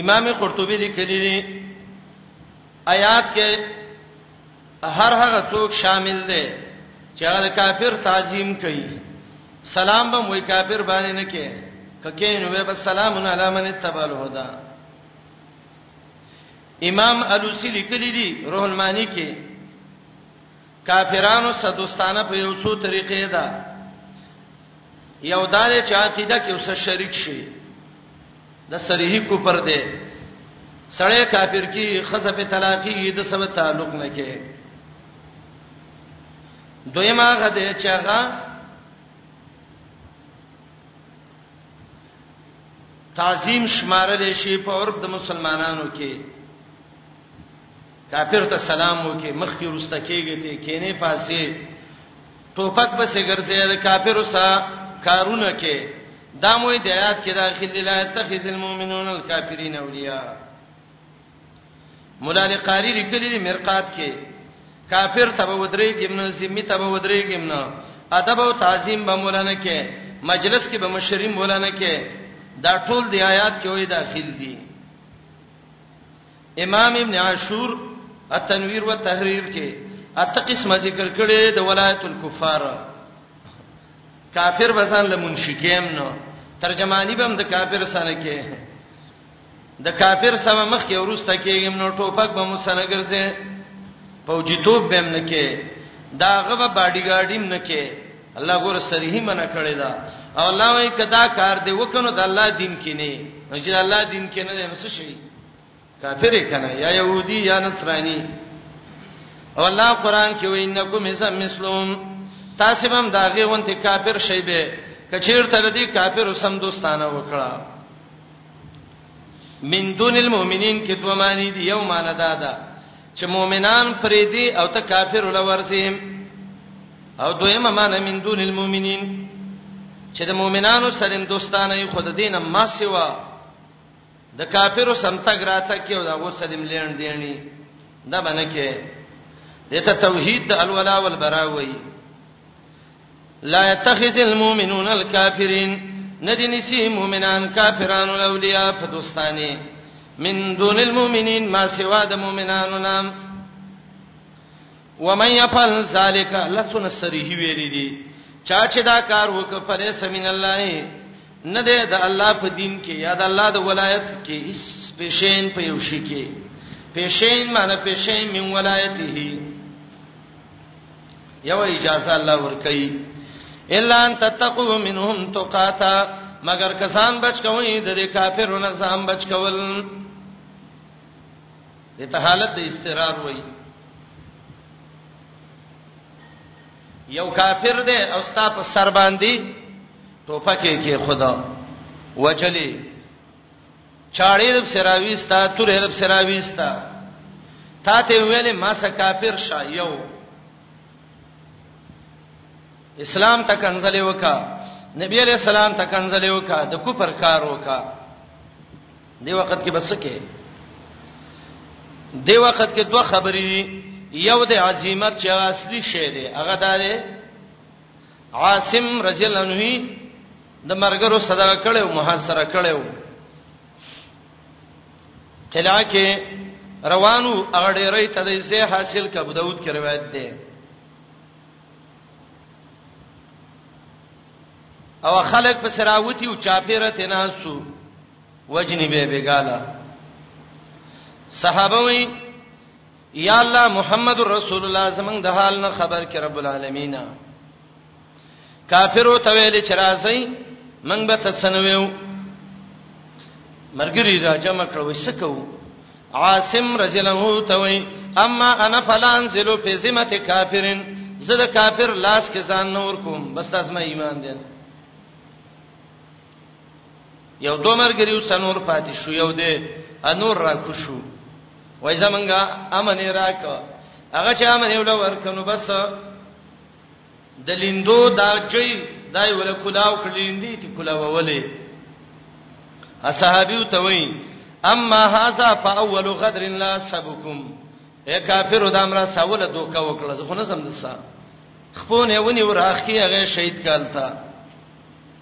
امام قرطبي لیکلی دی آیات کې هر هغه څوک شامل دی چې هغه کافر تعظیم کوي سلام به موي کافر باندې نه کې ککې نو به سلام علی من تبال هدا امام الوسی لیکلی دی روح المانی کې کافرانو سره دوستانه په یو څو طریقې ده یو دار چې عقیده کې اوسه شریک شي د صریح کفر دی سړی کافر کی خزه په طلاقی د سبا تعلق نه کې دویمه غده چې هغه تعظیم شمارل شي په عرب د مسلمانانو کې کافر ته سلام وکي مخ کې رسته کېږي ته کینه پاسې ټوپک به سي ګرځي د کافر سره کارونه کې دا مو د آیات کې داخل دی لا تخذ المؤمنون الکافرین اولیاء مولا لقاری لیکلی دی مرقات کې کافر ته به ودرې کې منو ذمہ ته به ودرې کې منو ادب او تعظیم به مولانا کې مجلس کې به مشریم مولانا کې دا ټول دی آیات کې وې داخل دي امام ابن عاشور التنویر و تحریر کې اته قسمه ذکر کړي د ولایت الکفار کافر بسان لمنشکیم نو ترجمانی به هم د کافر سره کې د کافر سره مخ کې ورسته کېږم نو ټوپک به مو سره ګرځي پوجي توپ به هم نه کې دا غبه باډي ګارډیم نه کې الله ګور سریه منه کړی دا او الله وایي کدا کار دی وکنو د الله دین کې نه نو چې الله دین کې نه دی نو څه شي کافر کنه یا يهودي یا نصراني او الله قران کې وینکم اسم مسلم تاسو هم دا غیونته کافر شي به کچیر تر دې کافر سم دوستانه وکړه من دون المؤمنین کې دوه معنی دی یو معنی دا ده چې مؤمنان پرې دي او ته کافر ولورسي او دویمه معنی من دون المؤمنین چې د مؤمنانو سره دوستانه خود دینه ما سیوا د کافرو سمتګ راته کې او د هغه سلیم لین دیني دا باندې کې دته توحید د الولا والبرا وای لا يتخذ المؤمنون الكافرين ندی نسی مؤمنان کافرانو اولیاء په دوستانی من دون المؤمنین ما سوا د مؤمنانو نام ومن يفعل ذلك لتن سریه ویری دي چا چې دا کار وک پرې سمین الله نه ده د الله په دین کې یا د الله د ولایت کې اس پېشین په یو شي کې پېشین معنی پېشین من ولایته یو اجازه الله ورکړي الا ان تتقوا منهم تقاتا مگر کسان بچ کوي د کافرونو ځان بچ کول دې ته حالت د استقرار وایي یو کافر دی او ستا په سر باندې ټوپکې کې خدا وجلی چاړې رب سراويستا تورې رب سراويستا تا ته ویلې ما سه کافر شا یو اسلام ته کنځلې وکا نبی عليه السلام ته کنځلې وکا د کوپر کار وکا دی وخت کې بس کې دی وخت کې دوه خبرې دي یو د عظمت چې اصلي شی دی هغه دا دی عاصم رضی الله عنه د مرګرو صدقه کړو محاصره کړو قلعه کې روانو هغه ډېرې ته د زه حاصل کبو داود کې روایت ده او خلک په سراوتی او چاپیره تناسو وجنی به بیګاله صحابه وی یا الله محمد رسول الله زمنګ د حال نه خبر کې رب العالمین کافرو ته ویل چې راځي منګ به تسنویو مرګری را جمع کړو سکو عاصم رضی الله عنه ته وی اما انا فلان زلو په ذمت کافرن زه د کافر لاس کې ځان نور کوم بس تاسو ما ایمان دي یو دوه مرګري او څنور پاتې شو یو دې انور را کو شو وای زمونږه امن راک هغه چې امن یو لور کنو بس د لیندو دا چي دای ول کلاو کلیندې تی کلاو ولې اصحابیو ته وای اما هاذا فاول غدر لا سبکم اے کافر د امر ساول دوکا وکړه زه خو نه سم دسا خپونه ونی وراخ کی هغه شهید کالتا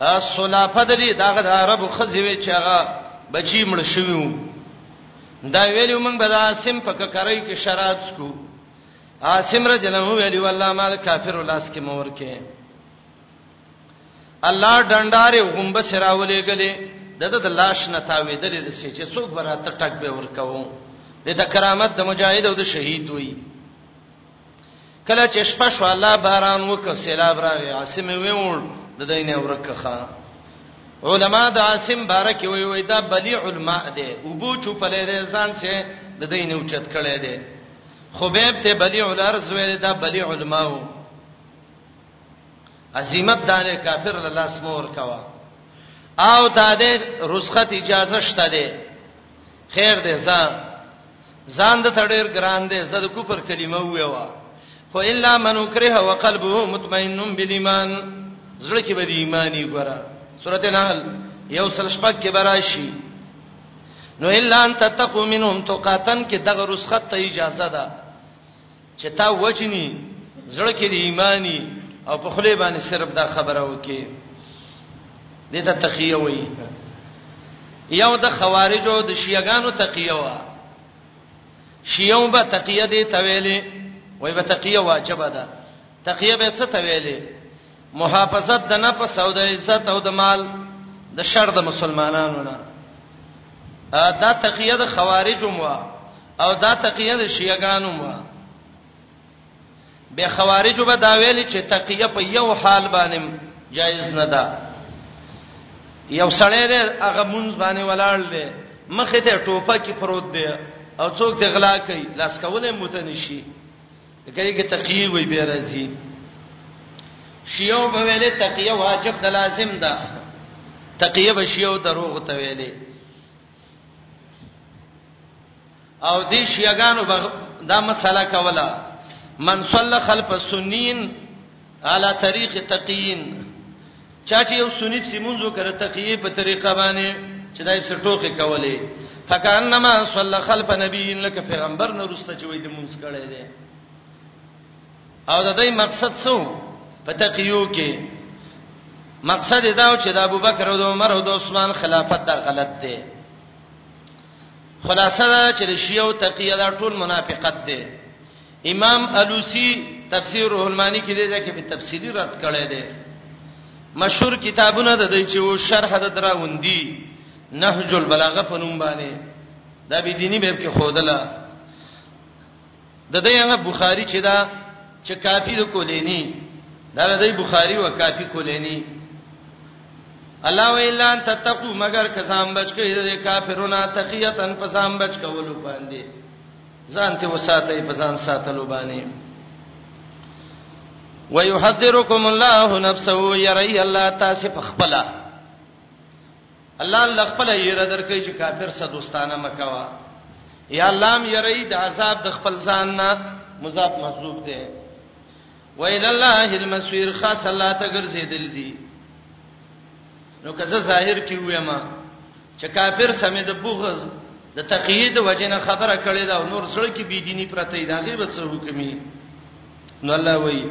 السلافه د دې دغه د عربو خزي وی چې هغه بچی مړ شوی وو دا ویلو موږ به عاصم په ککرۍ کې شراب څکو عاصم رجله ویلو الله مال کافر لاس کې مور کې الله ډنډاره غومب سراولې غلې دته د لاش نه تاویدلې د سې چې څوک براته ټک به ورکاو د کرامت د مجاهد او د شهید وي کله چې شپه شو الله باران وکړ سیلاب راغی عاصم ویوړ د دینه ورکخه علما د عاصم بارک وی وی دا بلیع الماء دی او بو چوپلې دی ځان سه د دینه اوچت کړي دی خبيب ته بلیع الارض وی دا بلیع الماء عظمت دار کافر الله سمور کوا او دا د رسخت اجازه شته دی خیر دی ځان ځان د تړیر ګران دی زه د کوپر کلمه ویوا خو الا من وکره وقلبه مطمئن بالایمان زړه کې به د ایمانی ګره سورته نحل یو سل شپږ کې براشي نو الا ان تتقو منهم تقاتن کې دغه رسخت ته اجازه ده چې تا وجنی زړه کې د ایمانی او په خله باندې صرف دا خبره وکي دې ته تقیه وایي یو د خوارجو د شیعاګانو تقیه وا شیعو به تقیه دې تویلې وای به تقیه واجب ده تقیه به څه تویلې محافظت د نفس او د عزت او د مال د شر د مسلمانانو نه دا تقیه د خوارجو مو او دا تقیه د شیعاګانو مو به خوارجو به دا ویل چې تقیه په یو حال باندې جایز نه ده یو سړی دی هغه مونږ باندې ولاړ دی مخ ته ټوپه کې پروت دی او څوک ته غلا کوي لاس کولې متنشي کوي کې تقیه وي به راځي شیو به ویلې تقیه واجب د لازم ده تقیه به شیو دروغ ته ویلې او دې شیعاګانو دا مسله کوله من صلی خلف السنین علی طریق تقین چا چې یو سنی په سیمونزو کړه تقیه په طریقه باندې چې دای په ټوخه کولې فکانما صلی خلف نبی لک پیغمبر نه رسته چې وې د مونږ کړه دې او د دې مقصد څه په تقیو کې مقصد دا و چې د ابوبکر او د عمر او د عثمان خلافت دا غلط دی خلاصه دا چې د شیعه او تقیه دا ټول منافقت دی امام الوسی تفسیر روح المانی کې دی چې په تفصیلی رد کړی دی مشهور کتابونه د دې چې و شرح د دراوندی نهج البلاغه په نوم باندې دا به دیني به کې خودله د دې هغه بخاری چې دا چې کافی د کولینی دا د بخاری او کافی کولینی الله ویلا ان تتقو مگر کسان بچ کې د کافرونو تقیتن پسان بچ کولو باندې ځان ته وساته په ځان ساتلو باندې ويحذركم الله نفسه يري الله تاسو په خپل الله الله خپل یره درکې چې کافر سره دوستانه مکوا یا الله م یری د عذاب د خپل ځان نه مضاف محذوب دی ویل الله المسویر خاص الله ته ګرځیدل دی نو کزه ظاهر کی وایم چې کافر سمې د بغض د تقیید وجنه خبره کړې دا نور سره کې بی دینی پرته دی هغه به څه حکمي نو الله وایي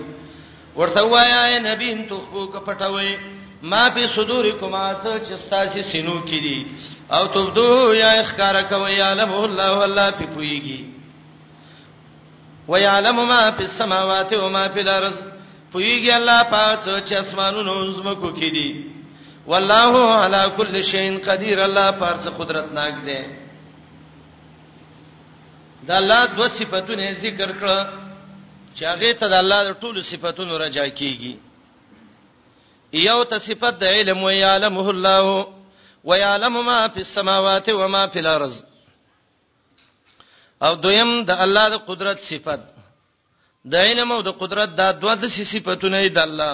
ورته وایا اے نبی ان تخبو ک پټوي ما په صدور کوما ته چې ستاسو سینو کې دي او تبدو یا اخکار کوي یا لم الله والله په پويږي ويعلم ما في السماوات وما في الارض پويږي الله پاک چې اسمانونو زمکو کې دي والله على كل شيء قدير الله پاک قدرت ناک دی د الله دوه صفاتونه ذکر کړه چې هغه ته د الله د ټولو صفاتونو رجا کیږي یو ته صفت د علم و یعلمه الله و یعلم ما فی السماوات و ما فی الارض او دویم د الله د قدرت صفت د علم او د قدرت دا دوه د صفاتونه دي د الله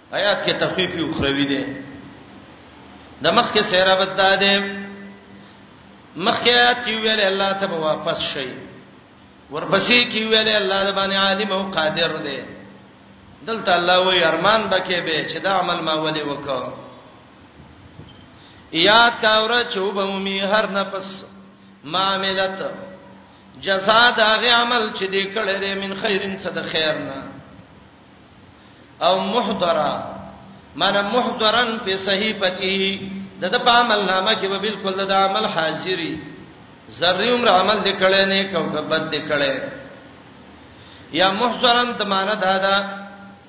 آیات کې تخفیف یو خروی دی د مخ کې سیره بد ده مخ کې آیات کې ویل الله ته واپس شي ورپسې کې ویل الله د باندې عالم او قادر دی دلته الله وی ارمان بکې به چې دا عمل ما ولې وکړ یاد کا اور چوبومی هر نفس ما عملت جزاء دا غي عمل چې دې کړې من خیرن صد خیر نه او محضرا معنی محضرا په صحیفته د د په عمل نامه کې به بالکل د عمل حاضری ذری عمر عمل دکړې نه کو کبد دکړې یا محضرا د معنی دا ده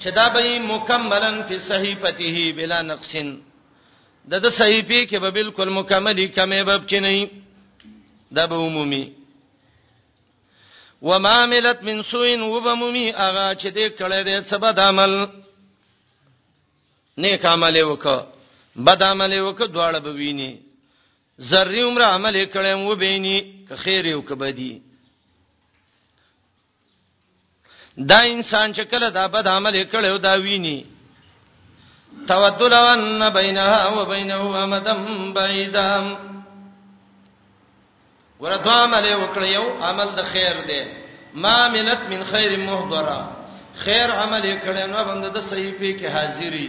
چې دا به مکملن فی صحیفته بلا نقص د د صحیفه کې به بالکل مکملی کمې به کې نه دا به عمومي وما عملت من سوء وبمومي اغا چې دې کړه دې څه بد عمل نیک عمل وکړه بد عمل وکړه دواړه به ویني ذری عمر عمل کړم و بیني که خیر یو کبدی دا انسان چې کله دا بد عمل کړي او دا ویني تودل ان بینها و بینه امدم بعیدام ورته عمل وکړ یو عمل د خیر دی ما ملت من خیر محضره خیر عمل کړي نو بنده د صحیفه کې حاضری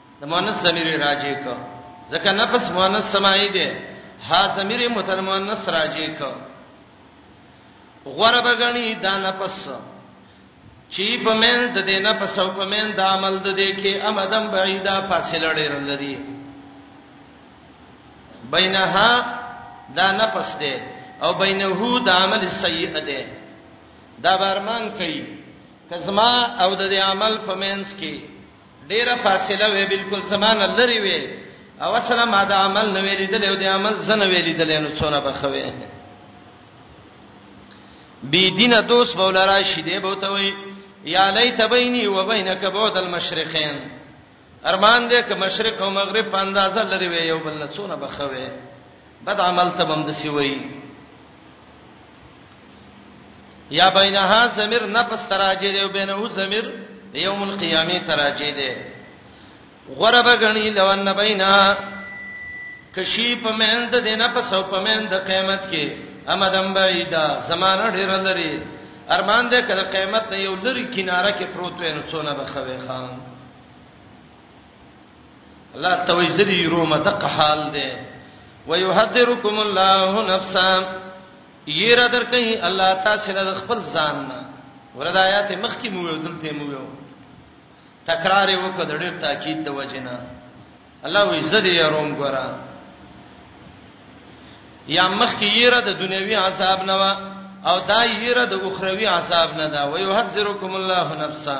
د مؤنث ضمیر راجی کو ځکه نفس مؤنث سمای دی ها ضمیر متمؤنث راجی کو غره بغنی دا نفس چی په من د دې نفس او په من د عمل د دې کې امدم بعیدا فاصله ډېر لري بینها دا نفس دی او بینه د عمل سیئه دی دا برمان کوي کزما او د دې عمل په منځ کې ډیره فاصله وې بالکل زمانه لري وې او اصلا ما دا عمل نه ویلې دلې او دا عمل زنه ویلې دلې نو څونه بخوي بی دینه دوست بولا راشي دی بوته وي یا لیت بیني و بینک بعد المشرقین ارمان دې ک مشرق او مغرب په اندازه لري وې یو بل نه څونه بخوي بد عمل ته بم دسی وې یا بینها زمیر نفس تراجه دی او بینه زمیر یوم القیامه تراجه دی غره بغنی لو ان بینها کشی په مند د نفس او په مند د قیامت کې امدم بعیدا زمانہ ډیر لري ارمان دې کړه قیامت نه یو لری کیناره کې پروت وینو څونه بخوي خان الله توي زدي رومه د قحال ده ويحذركم الله نفسا ير در کوي الله تاسو له خپل ځان نه ورته آیات مخ کې مو یو دلته مو یو تکرار وکړ د ډېر تاکید د وجنه الله وي زدي روم ګره یا مخ کې یره د دنیوي عذاب نه وا او دا یره د اخروی عذاب نه دا ويحذرکم الله نفسا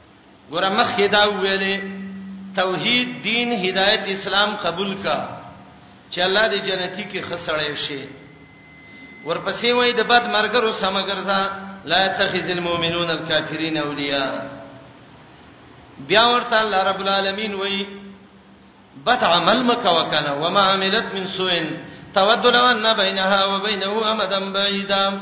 ګوره مخ کې دا ویلې توحید دین هدایت اسلام قبول کا چې الله دې جنتی کې خسړې شي ورپسې وای د بد مرګرو سمګرزا لا تخذ المؤمنون الكافرين اولیاء بیا ورته الله رب العالمین وای بد عمل مکه وکنه وما عملت من سوء تود لو ان بينها وبينه امدا بعيدا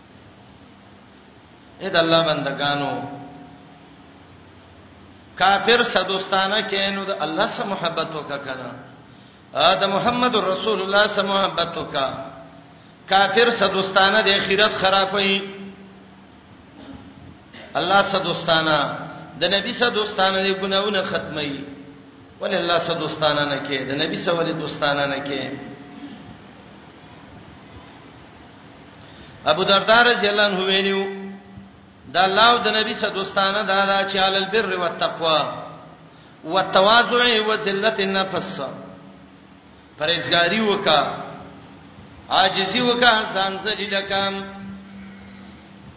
اې د الله بندگانو کافر صدوستانه کینو د الله سره محبت وکا کنه ا د محمد رسول الله سره محبت وکا کافر صدوستانه د اخرت خرابوي الله صدوستانه د نبی صدوستانه د ګناونه ختمي ول الله صدوستانه نه کې د نبی سره ول دوستانه نه کې ابو درداء رضی الله عنه ویلو دا الله او د نبی صلی الله علیه وسلم دا دا چې عل البر والتقوا والتواضع وذلت النفس پرېزګاری وکا عاجزی وکا ځان ذلیل کام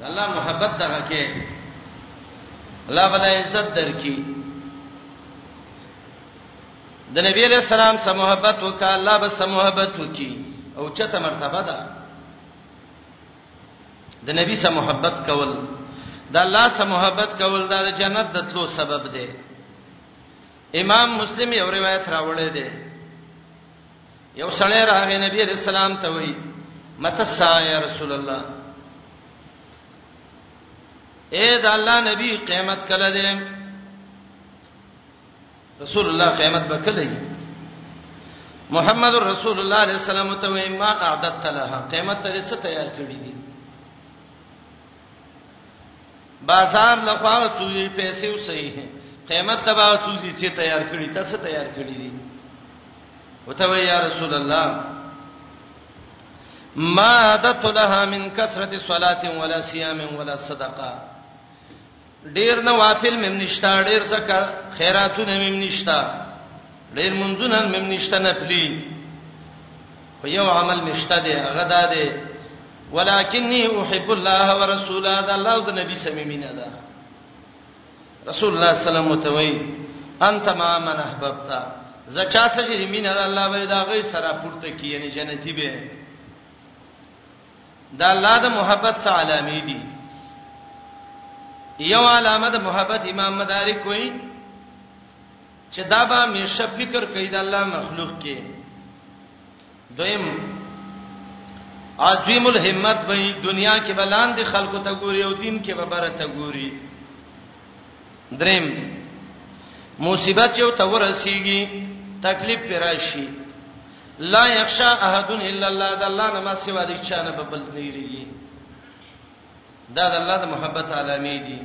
الله محبت دغه کې الله بل عزت درکې د نبی علیہ السلام سره محبت وکړه الله به سره محبت وکړي او چته مرتبه ده د نبی سره محبت کول د الله سره محبت کول د جنت د تلو سبب دی امام مسلم یو روایت راوړی دی یو سړی راغی نبی علیہ السلام ته وی مت سای رسول الله اے د الله نبی قیامت کله دی رسول الله قیامت به کله وي محمد رسول الله علیه السلام ته وای ما اعددت لها قیامت ته څه تیار کړی دي بازار لخوا توې پیسې وسې قیامت ته به توې چې تیار کړی تاسو تیار کړی دي وته وای یا رسول الله ما اعددت لها من کثرت صلاه ولا صيام ولا صدقه ډیر نوافل مم نشتا ډیر زکه خیراتونه مم نشتا ډیر منځونه مم نشتا نفلی خو یو عمل مشته دی هغه دا دی ولکنی احب الله ورسوله دا الله او نبی سمیمینه ده رسول الله صلی الله علیه وسلم توي انت ما من احببت زچا سجری مینه الله وې دا غي سره پورته کیږي جنتی به دا الله د محبت څخه علامې دي یو علامه د محبت امام مدارک کوي چې دا به مشه فکر کوي د الله مخلوق کې دویم عظیم الهمت به دنیا کې بلاند خلکو ته ګوري او دین کې به بره ته ګوري دریم مصیبت یو تور رسیږي تکلیف پر راشي لا یخشا احد الا الله د الله نه ما سوا د چا نه بل نه یریږي دا د الله د محبت علامې دي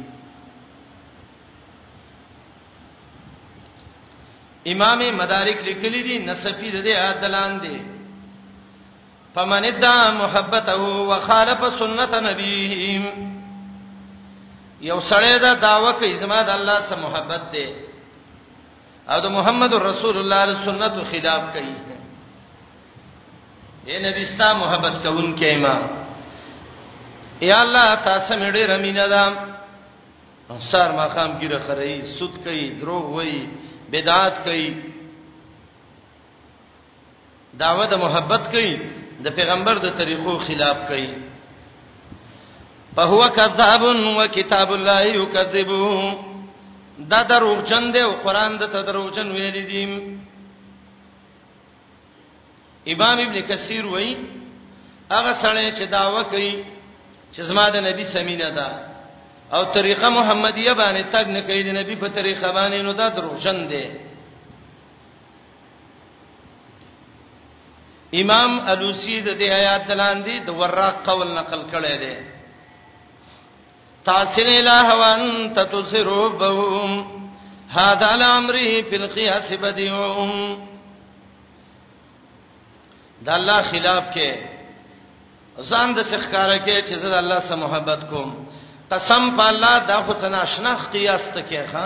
امام مدارک لیکلی دي نسبی د دې عدلان دي فمن ادعى محبته وخالف سنت نبيه یو سړی دا داوا کوي زما د الله سره محبت ده او د محمد رسول الله د سنت خلاف کوي اے نبی ستا محبت کوون کیما یا الله تاسو مې ډېر امینه ده سار ما خام ګیره خړی سود کوي دروغ وایي بدعات کوي دعوه د محبت کوي د پیغمبر د طریقو خلاف کوي فهو کذاب و کتاب الله یکذب دا دروغجن دی او قران د ته دروغجن ویل دي امام ابن کثیر وایي هغه سړی چې دعوه کوي چې زما د نبی سمینه ده او طریقه محمدیه باندې تګ نه کوي د نبی په طریقه باندې نو دا دروغجن دی امام الوسی د دې آیات دلاندې د وراق قول نقل کړی دی تاسل الہ وانت تسربهم هذا الامر فی القياس بدیعهم د الله خلاف کې ځان د سخکاره کې چې زه د الله سره محبت کوم قسم په الله دا خو څنګه آشنا قیاس ته کې ښا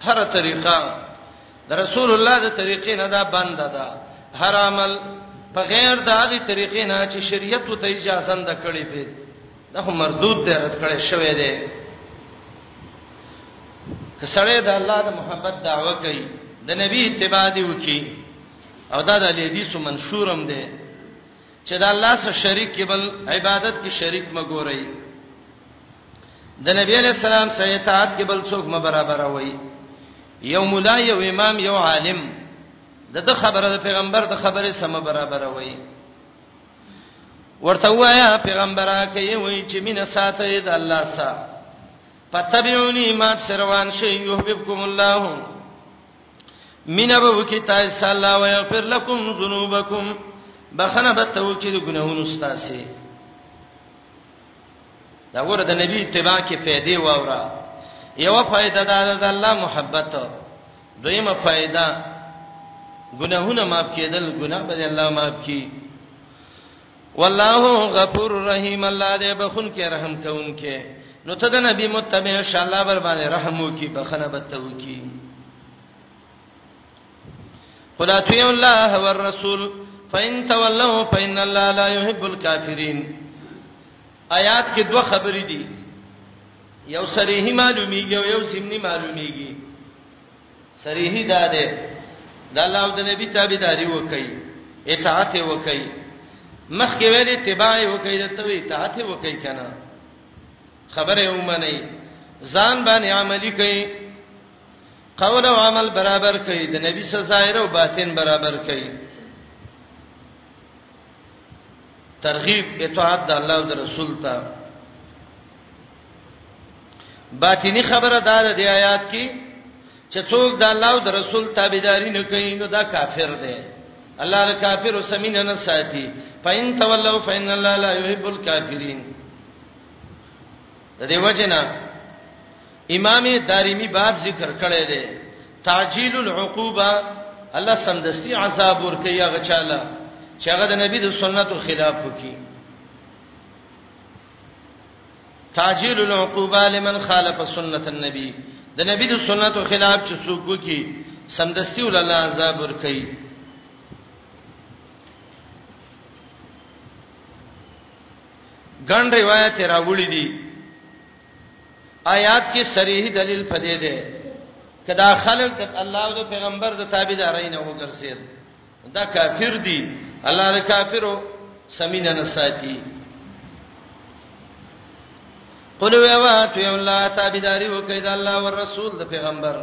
هر طریقه د رسول الله د طریقې نه دا بند ده هر عمل په غیر د هغه طریقې نه چې شریعت ته اجازه نه کړې پې دا هم مردود دی رد کړې شوې ده کسړې د الله د محبت دعوه کوي د نبی اتباع دی وکي او دا د حدیث منشورم دی چې د الله سره شریک کې بل عبادت کې شریک مګورئ د نبی علیہ السلام سره اطاعت کې بل څوک م برابر وای یو مولا یو امام یو عالم د د خبره د پیغمبر د خبره سم برابر وای ورته وایا پیغمبره کوي وای چې مين ساته د الله سره فتبعونی ما سروان شي يحببكم الله مين به وکي تاسو الله ويغفر لكم ذنوبكم بخنه به توکي د ګناهونو ستاسو دا ګوره د نبی اتباع کې فائدې واورا یو فائدہ دا د الله محبت دویمه فائدہ ګناهونه معاف کېدل ګناه به الله معاف کړي والله غفور رحیم الله دې بخون کې رحم کوونکې نو ته د نبی متبع ان شاء الله بر باندې رحم وکي بخنه بتو کی خدا توی الله والرسول فإن تولوا فإن الله لا يحب الكافرين آیات کې دوه خبرې دي یو صریحي معلومیږي او یو سیمني معلومیږي صریحي دا ده د الله او د نبی تابعداري وکړي اطاعت وکړي مخکې ویل اتباع وکړي د توي اطاعت وکړي کنه خبره ومني ځان باندې عملی کوي قول او عمل برابر کړي د نبی صلی الله علیه او باطن برابر کړي ترغیب اطاعت د الله او د رسول ته باطینی خبره دار دی آیات کې چې څوک د الله او د رسول تابعداري نه کوي نو دا کافر دی الله د کافر او سمین نه ساتي فإن تولوا فإن الله لا يحب الكافرين د دې وجنه امام دارمی باب ذکر کړی دی تعجیل العقوبه الله سمدستی عذاب ورکي هغه چاله چې هغه د نبی د سنتو خلاف وکي تعجیل العقوبه لمن خالف سنت النبی د نبی د سنتو خلاف چې څوک وکي سمدستی ول الله عذاب ورکي ګڼ روایت راوړي دي آیات کې صریح دلیل پدې ده کدا خلق د الله او د پیغمبر د تابعدارین او ګرځید دا کافر دي الله د کافرو سمینه نه ساتي قل ویوا تو الله تابعداري وکړئ د الله او رسول د پیغمبر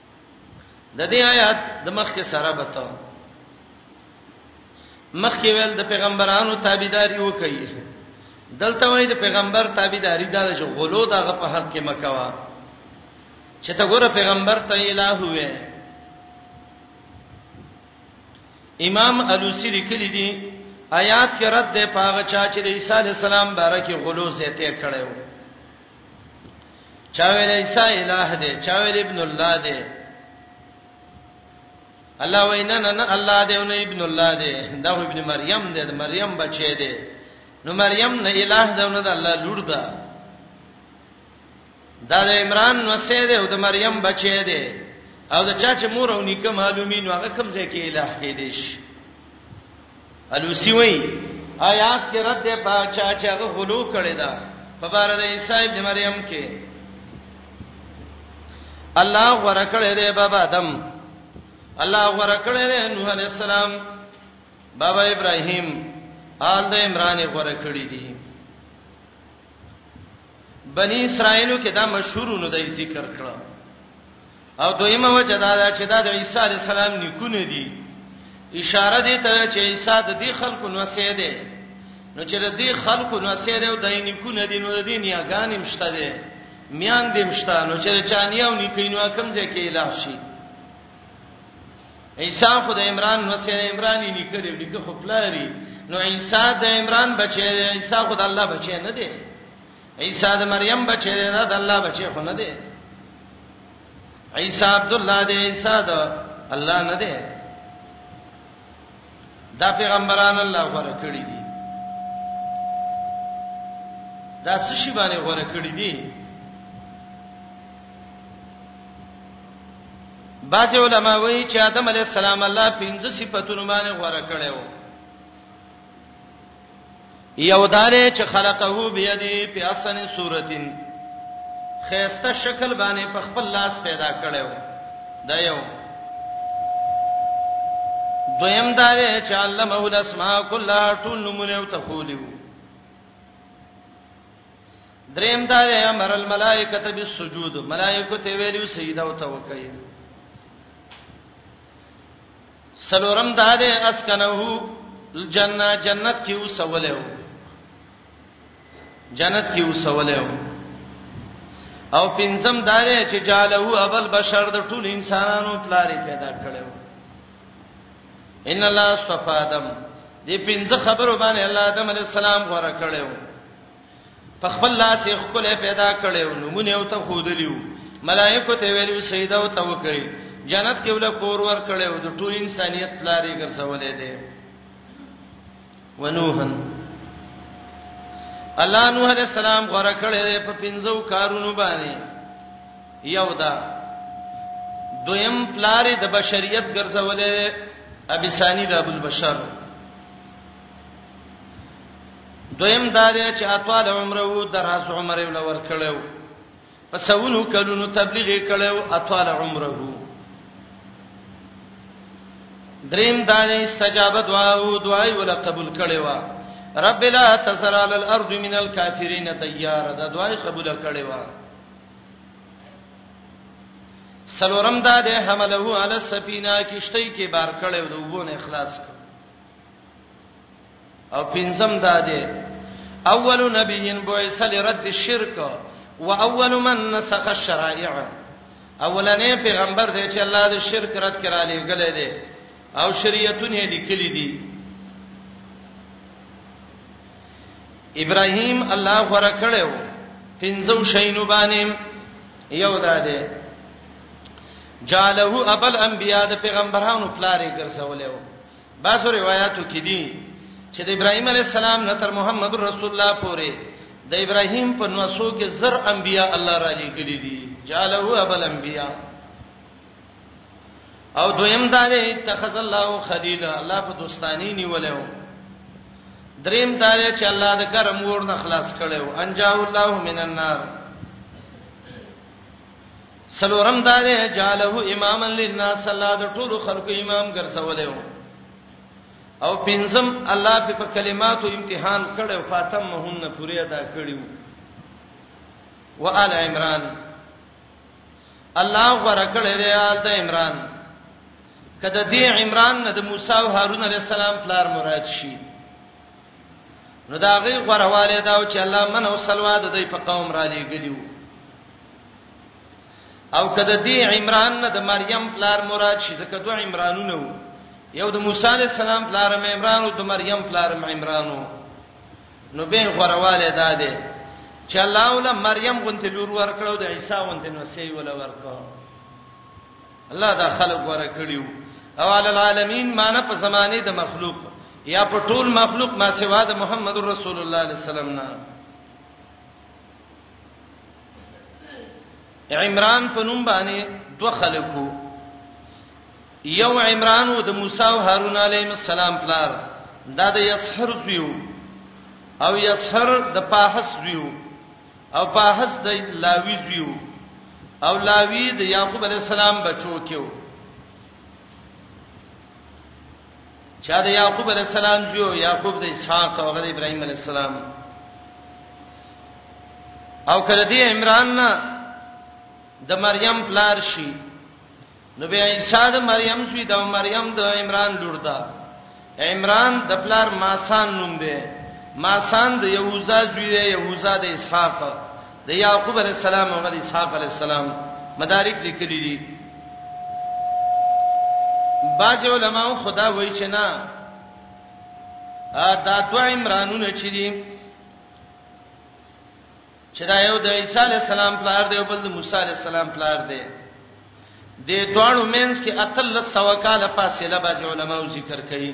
د دې آیات د مخ کې سره بتاو مخ کې ویل د پیغمبرانو تابعداري وکړي دلته وایي د پیغمبر تابعداري دا چې غلو دغه په حق کې مکوا چې ته ګوره پیغمبر ته الہ وې امام الوسی لیکلی دی آیات کې رد ده پاغه چا چې عیسی علی السلام بارکه غلو زیته کړو چا ویل عیسی الہ دی چا ویل ابن الله دی الله وینا نه نه الله دی او نه ابن الله دی دا ابن مریم دی مریم بچی دی نو مریم نه الہ دی او نه د الله لور ده دا د عمران وسه دی او د مریم بچی دی او دا چا چې مور او نیکه معلومین هغه کوم ځای کې الہ کې دي شي الوسی وای آیات کې رد ده په چا چې هغه غلو کړی دا په بار د عیسی ابن مریم کې الله ورکړې ده بابا آدم الله ورکړې ده نوح علی السلام بابا ابراهیم آل د عمران ورکړې دي بنی اسرائیلو کې دا مشهورونه د ذکر کړه او دویمه وجه دا ده چې دا د عیسی علی السلام نیکونه دي اشاره دي ته چې عیسی د دې خلکو نو سه دی نو چې د دې خلکو نو سه دی او د نیکونه دي نو د دې نیاګان مشته دي میان دې مشته نو چې چانیا او نیکینو کم ځای کې الہ شي عیسی خو د عمران نو سه عمرانی نیکره لیکه خو پلاری نو عیسی د عمران بچی عیسی خو د الله بچی نه دی عیسی د مریم بچی دی دا د الله بچی خو نه دی عیسی عبد الله دی عیسی د الله نه دی دا پیغمبران الله غوړه کړی دي دا سشي باندې غوړه کړی دي بعض علما وایي چې آدم علی السلام الله پنځه صفاتونه باندې غوړه کړو یو دانه چې خلقه بيدی په اسن صورتین خيسته شکل باندې په خپل لاس پیدا کړو دا یو دویم دا چې الله مولا اسماء کله ټول نمونه او تخولیو دریم دا چې امر الملائکه ته بالسجود ملائکه ته ویلو سجده او توکل سلورم دا ده اسکنه الجنه جنت کې وسوله و جنت کې وسوله و او پنځم دا ده چې جاله اول بشر د ټول انسانانو پلاری پیدا کړو ان الله استفادم دې پنځه خبرو باندې الله آدم علی السلام غوړه کړو په خپل لاس یې خپل پیدا کړي او نمونه او ته خودلیو ملائکه ته ویلو سیدا او ته وکړي جنت کې ولا کور ور کړي او د ټول انسانيت لاري ګرځولې دي ونوحن الله نوح عليه السلام غره کړي په پنځو کارونو باندې یو دا دویم پلار د بشریت ګرځولې ابي ثاني د ابو البشر دویم دا دی چې اطوال عمره وو دراز عمره ول ور کړو په سونو کلونو تبلیغ کړو اطوال عمره وو دریم دا دی استجابه دعا او دعای ول قبول کړي وا رب لا تسر علی الارض من الکافرین تیار دا دعای قبول کړي وا سلورم دا دی حمله علی السفینه کشته کې بار کړو د وبونه اخلاص کړ او پنځم دا دی اول نبی بعث لرد الشرك واول من نسخ الشرائع اولنې پیغمبر دی چې الله د شرک رد کړه لګلې دی او شریعتونه لیکلي دي ابراهيم الله غره کړو پنځو شینو باندې یو دا دی جعله ابل انبیاء د پیغمبرانو پلارې ګرځولې وو بعض روایتو کې دي چې د ابراهيم عليه السلام نه تر محمد رسول الله پورې د ابراهيم په نوسو کې زر انبيا الله را لېږلي دي جاله ابل انبيا او دویم دا دی اتخذ الله خلیلا الله په دوستانی نیولیو دریم دا دی چې الله د کرم ور نه خلاص کړو انجا الله من النار سلورم دا دی جاله اماما للناس الله د ټولو خلکو امام ګرځولې وو او پنځم الله په کلماتو امتحان کړو فاطم مهن پوری ادا کړیو وآل عمران الله ورکړې دی آل د عمران کله دې عمران نه د موسی او هارون علی السلام پلار مراد شي نو دا غي غرواله دا چې الله من او سلوا د دې په قوم را لېګلیو او کده دی عمران نه د مریم پلار مراد شي ځکه دوه عمرانونه وو یو د موسی علی السلام پلار عمران او د مریم پلار عمران نو به غرواله داده چې الله ول مریم غونته لور ورکړو د عیسی غونته نو سی ول ورکړو الله دا خلق ورکړیو او علی العالمین معنی په زمانه د مخلوق یا په ټول مخلوق ما سوا د محمد رسول الله صلی الله علیه وسلم نه عمران په نوم باندې دوه خلکو یو عمران او د موسی او هارون علیهم السلام پلار دا د یسحر زیو او یسحر د پاحس زیو او پاحس د لاوی زیو او لاوی د یعقوب علی السلام بچو کېو چا د یعقوب علی السلام جو یعقوب د اسحاق او غد ابراهیم علی السلام او کړه دی عمران نه د مریم پلار شي نو بیا عیسی د مریم شوی د مریم د عمران لور ده عمران د پلار ماسان نوم دی ماسان د یهوذا زوی دی یهوذا د اسحاق د یعقوب علی السلام او د اسحاق علی السلام مدارک لیکلي دي باج علماء خدا وایي چې نه دا تو عمرانونه چې دي چې دا یو د عیسی علی السلام پلار دی او بل د موسی علی السلام پلار دی د دوړو مینس کې اتل سو کال فاصله باج علماء ذکر کوي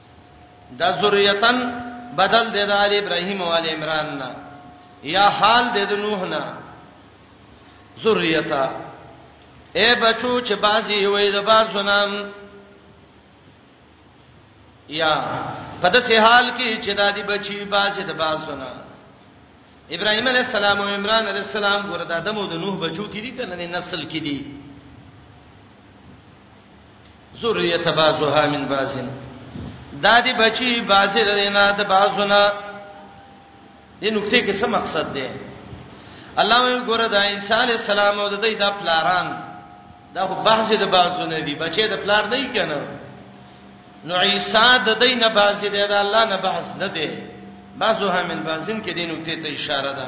دا ذریتن بدل دی د ال ابراهیم او ال عمران نه یا حال دی د نوح نه ذریته اے بچو چې بازي وي د باز سنام یا په داسې حال کې چې د دې بچي بازي د باز سنام ابراهيم عليه السلام او عمران عليه السلام ګور د ادم او د نوح بچو کې دي کنه نسل کې دي ذریه بعضها من بعضن دا دی بچی بعضی لرینه د بعضونه دې نقطې کې څه مقصد دی الله وی ګوره د عیسی علی السلام او د دې د پلاران دا خو بعضی د بعضونه دی بچی د پلار نه کینو نو عیسی د دې نه بعضی دی دا الله نه بحث نه دی بعضها من بعضن کې دې نقطې ته اشاره ده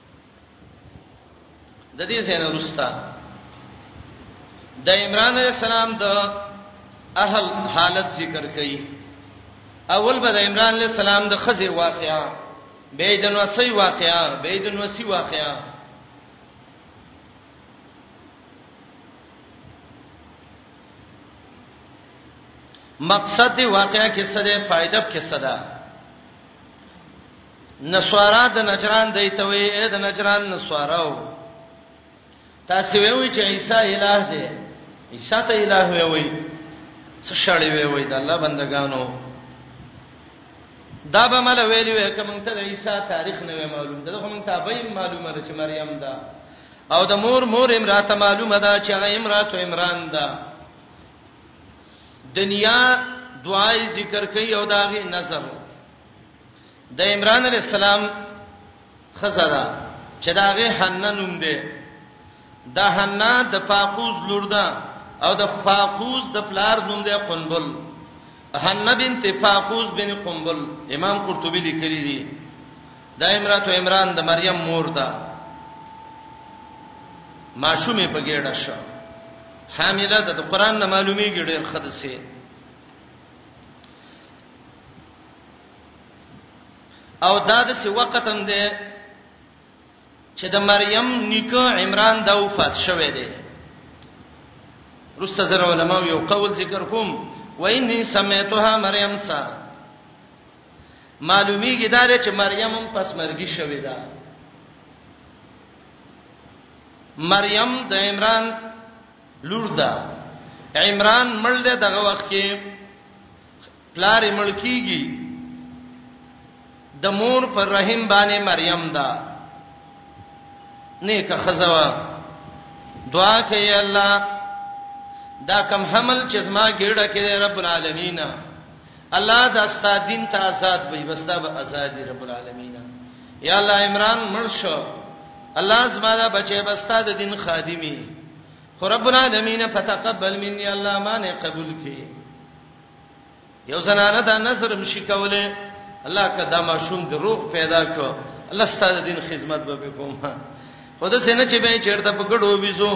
د دې ځای وروسته د عمران علی السلام د اهل حالت ذکر کړي اول به د عمران علی السلام د خزي واقعا به د نوسی واقعا به د نوسی واقعا مقصد دی واقعا کې څه ده فائدہ کې څه ده نسوارا د نجران دی ته وی اے د نجران نسواراو تاسو وی چې عیسی الہ دی عیسی ته الہ وی وی څه شړې وی وی د الله بندگانو دا به مل ویلی وی کوم ته د عیسی تاریخ نه معلوم ده خو مونږ ته به معلومه ده چې مریم ده او د مور مور امراته معلومه ده چې هغه امراته عمران ده دنیا دعای ذکر کوي او داغه نظر د عمران علی السلام خزدا چې داغه حنا نوم دی دا حنا د فاقوز لور ده او د فاقوز د پلار نوم دی قنبل حنا بنت فاقوز بن قنبل امام قرطبي لیکلی دی دا امرات او عمران د مریم مور ده ماشومه په ګډه شو حامله ده د قران نه معلومیږي ډېر خدسه او دا د څه وخت هم ده چې د مریم نیکه عمران دا وفات شوه دی رسته زره علماء یو قول ذکر کوم ویني سمیتها مریم سا معلومیږي دا چې مریم هم پس مرګي شوه ده مریم د عمران لور ده عمران مړ ده دغه وخت کې پلار ملکیږي د مور پر رحم باندې مریم دا نیک خزوا دعا کوي الله دا کم حمل چې زما ګړه کې رب العالمین الله دا ستا دین ته آزاد وي بس دا به آزاد دی رب العالمین یا الله عمران مرشو الله زما دا بچي بس تا د دین خادمي خو رب العالمین فتقبل مني الله ما نه قبول کړي یو زنانه دا نظر مشي کوله الله کدا ما شوم د روح پیدا کو الله ستاسو دین خدمت به کوم خود سینه چې به چیرته په ګډو ویزو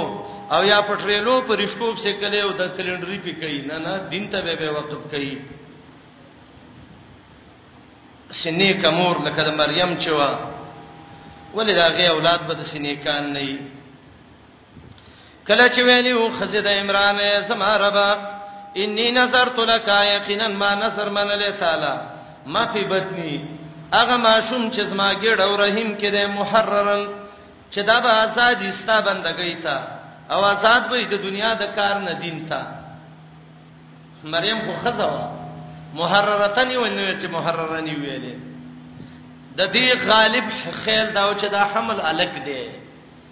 او یا پټریلو پر رښکوب سې کله او د کلندري پی کوي نه نه دین ته به وقف کوي سینې کمور لکه د مریم چې وا ولې دا غي اولاد به د سینې کان نه کله چې ویلی او خزه د عمران زما ربا انی نظرت لك یقینا ما نظر من له تعالی ما فی بطنی اغه ماشوم چې زما ګډ او رحیم کې د محررن چې دا به آزاد استا بندګی تا او آزاد به د دنیا د کار نه دین تا مریم خو خزوا محررتن یو نه چې محررن ویلې د دې غالب خیال دا چې دا حمل الک دی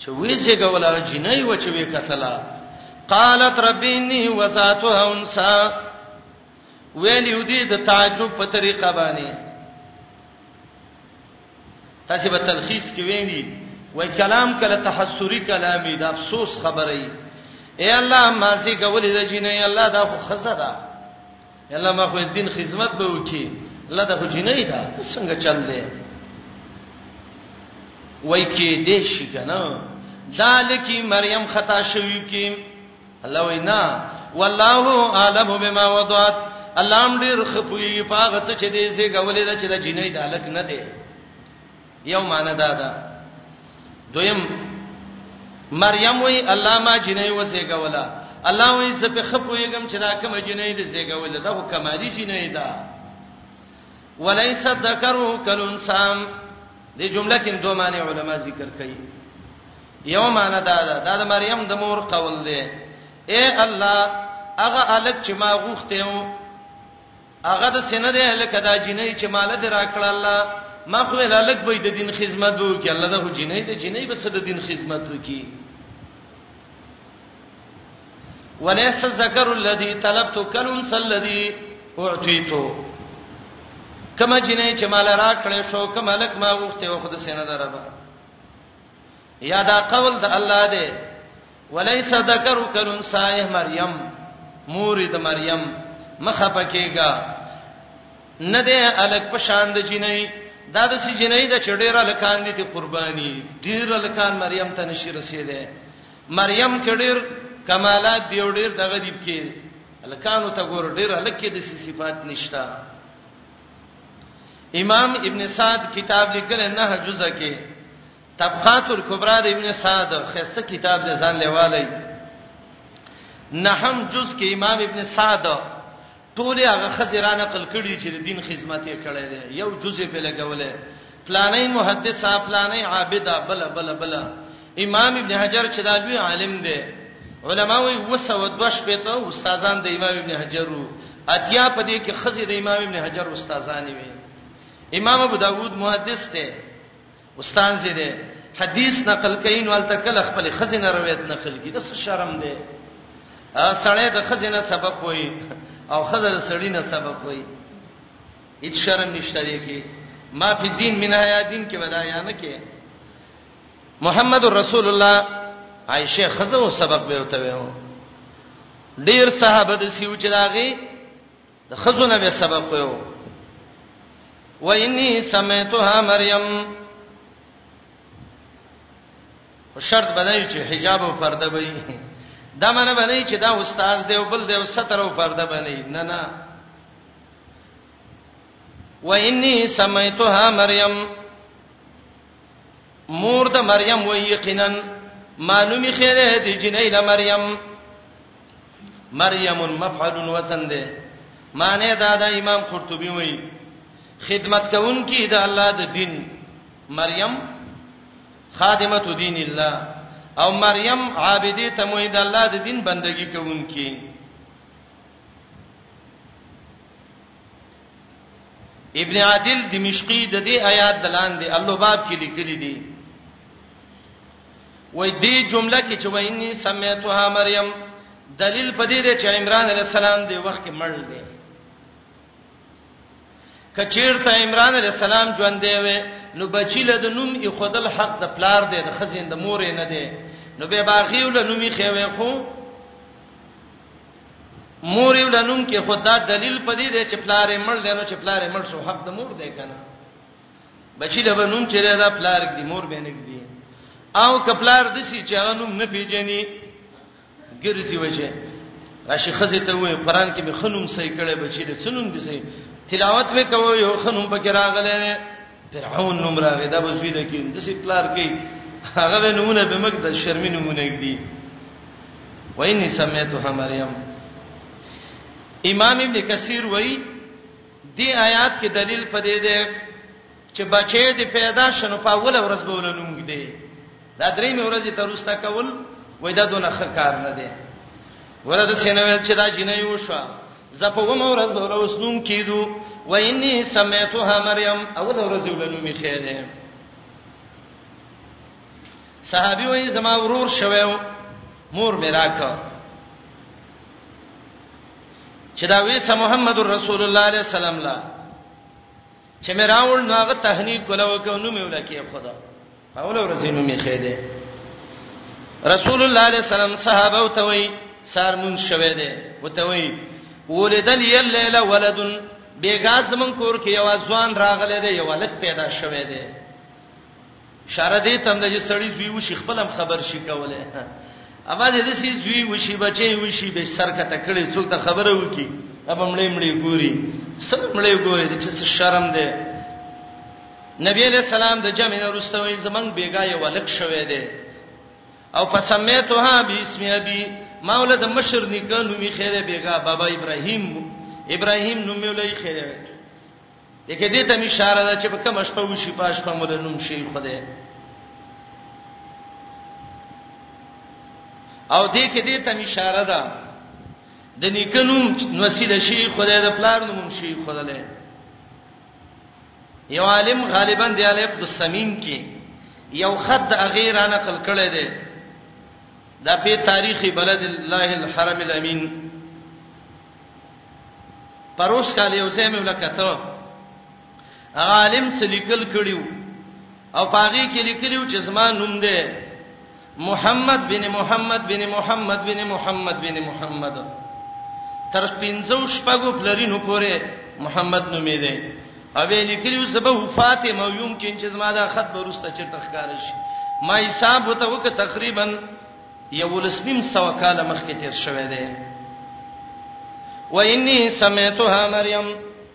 چې وی زګولا جنۍ و چې وی کتلا قالت ربي اني وزاتها انسا ویل یو دې د تعجب په طریقه باندې تاسو به تلخیص کې ویني وای کلام کله تحسری کلامي د افسوس خبره ای اے الله ما سي کولې د جنې الله دا خو خزه ده یلا ما خو دین خدمت به وکي الله د خو جنې دا څنګه چل دی وای کې دې شي کنه ذالکی مریم خطا شوی کې الله وینا والله اعلم بما وضعت الله هم ډیر خپوی پاغه څه چې دې زه غولې دا چې د جنې د الک نه دی یو معنی دا ده دویم مریم وی الله ما جنې وسېګولا الله وی زه په خپوېګم چې دا کوم جنې دې زېګول دا خو کمالي جنې ده وليس ذکرو کلنسام دې جمله کې دوه معنی علما ذکر کوي یو معنی دا ده دا د مریم د مور قول دی اے الله هغه الک چې ما غوښته هغه د سینه دی لکه دا جنې چې مال دې راکړه الله ما خو له لک به د دین خدمت وکي الله د جنې د جنې بس د دین خدمت وکي وليس الذكر الذي طلبت كالانثى الذي اعطيته کما جنې چې مال راکړې شو کما لک ما وخته او خود سینه دربه یادا قول د الله دی وليس ذکر کلون صالح مریم مورید مریم مخه پکېګا نه ده الک په شان د جنې دا د سې جنې د چډېر الکان دي ته قرباني ډېر الکان مریم ته نشي رسیدې مریم چډېر کمالات دی ډېر دغه دی کې الکانو ته ګور ډېر الک کې د سې صفات نشتا امام ابن سعد کتاب لیکل نه جزء کې طبقات الکبرى د ابن سعد خسته کتاب د ځان لیوالای نهم جز کې امام ابن سعد ټول هغه خزرا نقل کړي چې د دین خدمت یې کړی دی یو جزء په لګولې پلانې محدث پلانې عابد بل بل بل امام ابن حجر چې دا لوی عالم دی علماوی وسو دوش په ته استادان د امام ابن حجر وو اتیا په دې کې خزې د امام ابن حجر استادان وي امام ابو داوود محدث دی استاد زه دې حدیث نقل کین ولته کله خپل خزینه روایت نقل کی دس شرم دی سړی د خزینه سبق وای او خزر سړی نه سبق وای هیڅ شرم نشته دی کی ما فی دین من حیا دین کې ودایا نه کې محمد رسول الله عائشه خزو سبق به وته ویو ډیر صحابه د سیو چې داغي د خزو نه به سبق ویو و انی سمیتها مریم شرط بدای چې حجاب او پرده وي دا معنی باندې چې دا استاد دی او بل دی او ستر او پرده باندې نه نه و انی سمیتها مریم مور د مریم و یقینا معلومی خیره دی جنې د مریم مریم مفعل وزن ده معنی دا د امام قرطبي وایي خدمت کوونکی د الله د دین مریم خادمه دین الله او مریم عابده ته مو د الله د دین بندگی کوونکی ابن عادل دمشقي د دې آیات دلاندې اللباب کې لیکلي دي وای دې جمله کې چې ویني سمیتها مریم دلیل پدې دی چې عمران علی السلام دې وخت کې مړ دی کچیرته عمران علی السلام ژوند دی وې نو بچی له د نوم ای خدل حق د پلار دی د خزین د مور نه دی نو به باغیو له نومي خوي خو مور یو لنون کې خدا دلیل پدې دی چې پلارې مړ دی نو چې پلارې مړ شو حق د مور دی کنه بچی له نوم چې دا پلار دی مور به نه دی او کپلار د سي چې هغه نوم نه پیژني ګرځي وجه راشي خزه ته وې قران کې به خنوم صحیح کړي بچی له څنوم دي صحیح تلاوت وکوي یو خنوم پکې راغله فرعون نوم راغی دا بسوی د کې د سي پلار کې هغه نمونه به مګ د شرمې نمونه دي ویني سميتها مریم امام ابن کثیر وای دی آیات کې دلیل پدې ده چې بچې دې پیدا شنو په اول ورځ به ولنوږ دې دا درې مې ورځې تروسته کول وای دا دونه ښه کار نه دی ورته سینوي چې دا جنې وشو زه په ومه ورځ به ولوسنوم کېدو و انی سمیتها مریم اول ورځ ولنومې خېده صحابي وې زما ورور شوو مور مې راکړه چې دا وې سم محمد رسول الله عليه السلام لا چې مې راول نو هغه تهنیک کوله وکړو نو مې ولکه خدا اول ورځې نو می خېده رسول الله علیه السلام صحابه او توي سار مون شوه دي وتوي ولدل یلیل ولد بیګا زمون کور کې یو ځوان راغله دی یو ولد پیدا شوه دی اشاره دې تم د سړی زوی وشي خپلم خبر شي کوله اما دې سي زوی وشي بچي وشي به سر کته کړي څوک ته خبره وکي اب مړې مړې ګوري سم مړې ګوري چې شرم ده نبی علیہ السلام د جمع نه رستوي زمنګ بیګا یو ولک شوه دی او فسمیتها باسم ابي مولد مشر نکه نومي خیره بیګا بابا ابراهیم ابراهیم نومي ولای خیره دغه دې ته اشاره ده چې په کوم شپه وشي پاش په مول نوم شي خدای او دې کې دې ته اشاره ده د نیکنوم نوسیل شي خدای د پلار نوم شي خدای یو عالم غالبا دی علی عبد السمیم کې یو خد د غیره نقل کړی دی دا په تاریخي بلد الله الحرم الامین پروس کال یو ځای مې ولکته عالم سلیکل کړیو او پاغي کې لیکلیو چې زما نوم دی محمد بن محمد بن محمد بن محمد بن محمد تر پنځو شپږو پلرینو پورې محمد نومې دی او ویل کلیو زبه فاطمه یوم کې چې زما دا خط برسته چې تخکار شي ما حساب وته وک تقریبا یو لسنیم سو کال مخکې تیر شوه دی و انی سمعتها مریم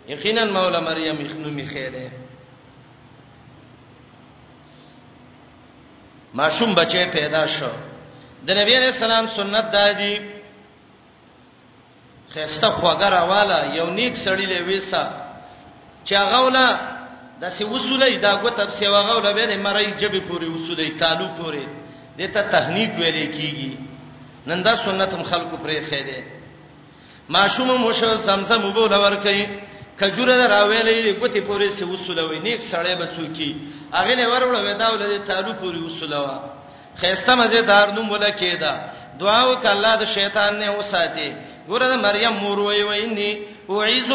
یقینا مولا مریم خنومی خیره ماشوم بچي پیدا شو د نبی علیہ السلام سنت دا دی خسته خوګه راواله یو نیک سړی له ویسا چې هغه ولا د سی وسولې دا غوته په سیوا غوله به نه مړی جبې پوری وسولې تالو پوری دته تهنیک ویلې کیږي نن دا سنت هم خلکو پرې خېده ماشوم مو شو زمزم وبو لور کوي کجوره راویلې دې ګوتې پورې سي وسولوي نیک سړی به څوکي هغه له ورول ودا ولې تعالو پورې وسولوا خيسته مزه دار نوم ولا کېدا دعا وک الله د شیطان نه وساتي ګوره مریم مور وی ویني اعوذ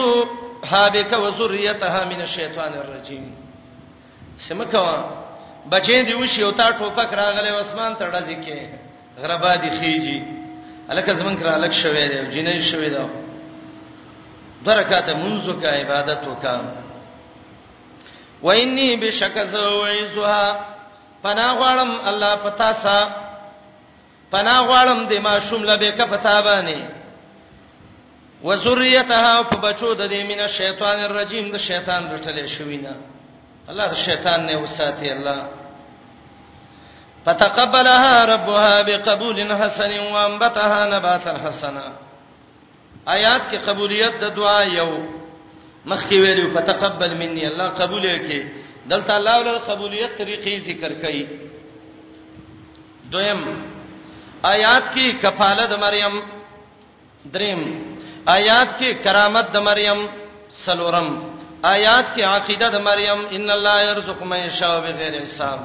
حابک و ذریتها من الشیطان الرجیم سمکوا بچې دی وشي او تا ټوپک راغله اسمان ته ډزې کې غربا دي خيږي الکه زمون کرا الک شوي دی جنې شوي دا برکات منځو کا عبادت وکا وإني بشک زوعزها پنا غړم الله پتا سا پنا غړم د ما شوم لبه ک پتا باندې وذریتها په بچو د دې مینه شیطان الرجیم د شیطان رټلې شوی نه الله شیطان نه وساتي الله فتقبلها ربها بقبول حسن وانبتها نباتا حسنا آیات کې قبولیت د دعا یو مخکې ویلو فتقبل مني الله قبول کړي دلته الله ول قبولیت طریقې ذکر کړي دویم آیات کې کفاله د مریم دریم آیات کې کرامت د مریم سلورم آیات کې عقیده د مریم ان الله يرزق من یشاء بغیر حساب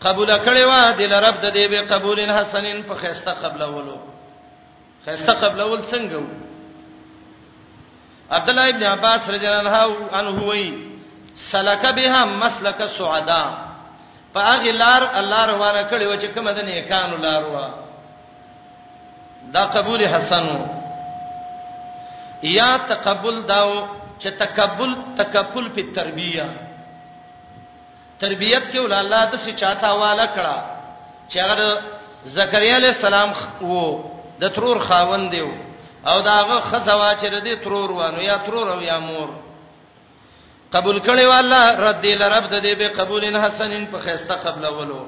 قبول کړي وا د رب د دې به قبولن حسنین په خسته قبل ولو خسته قبل ول څنګه وو عبد الله ابن عباس رضی الله عنه وی سلک بها مسلک السعداء په هغه لار الله روانه کړي و چې کومه د نیکانو لار و دا قبول حسنو یا تقبل داو چې تقبل تکفل په تربیه تربیت کې ول الله د سې چاته والا کړه چې هغه زکریا علی السلام وو د ترور خاوند دی او داغه خزوا چې ردی ترور وانه یا ترور او یا مور قبول کړي والله رد دې لرب د دې به قبول حسنین په خيسته قبل اولو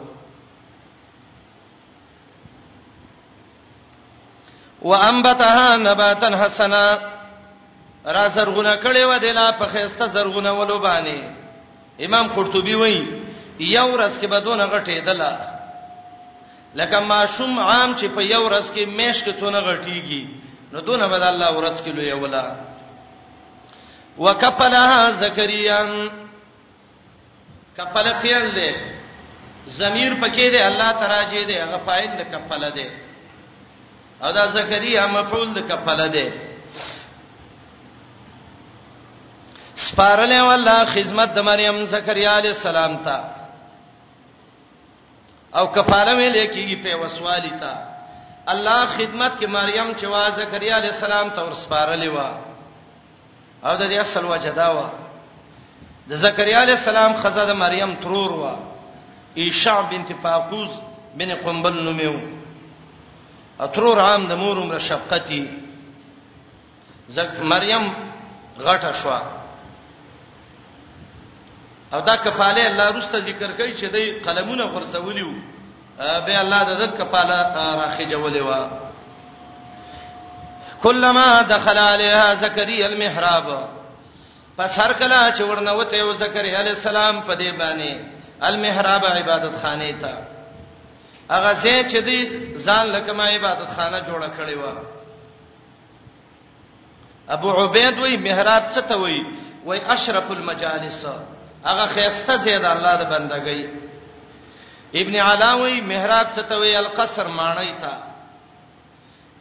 وانبتها نباتا حسنا را زرغونه کړي و دې لا په خيسته زرغونه ولو باندې امام قرطبي وایي یو ورځ کې بدون غټې دلا لکه ماشوم عام چې په یو ورځ کې مېش کې څونه غټيږي نو دونه بد الله ورځ کې لوی ولا وکفلها زکریا کفل فعل له ضمیر پکې دی الله تراجه دی هغه فاعل د کفل دی او دا زکریا مفعول د کفل دی سپارلې والله خدمت د مریم زکریا علی السلام ته او کفاره ویل کیږي په وسوالی ته الله خدمت کې مریم چې وا زکریا علی السلام ته ورسپارلې و او د دې اصل وجدا و د زکریا علی السلام خزه د مریم ترور و ایشا بنت فاقوز بن قنبل نومیو اترور عام د مور عمر شفقتی زک مریم غټه شو او دا کفاله الله رسته ذکر کوي چې دی قلمونه خرڅولیو به الله د ذک کفاله راخې جوړې و کلمہ دخل علیها زکریا المحراب پس هر کله چې ورنوته یو زکریا علی السلام په دې باندې المحراب عبادت خانه ته هغه ځای چې دی ځان لکه ما عبادت خانه جوړه کړې و ابو عبید وای محراب څه ته وای وای اشرف المجالس هغه خيسته زید الله د بندګۍ ابن علاوی محراب څه ته وای القصر مانای تا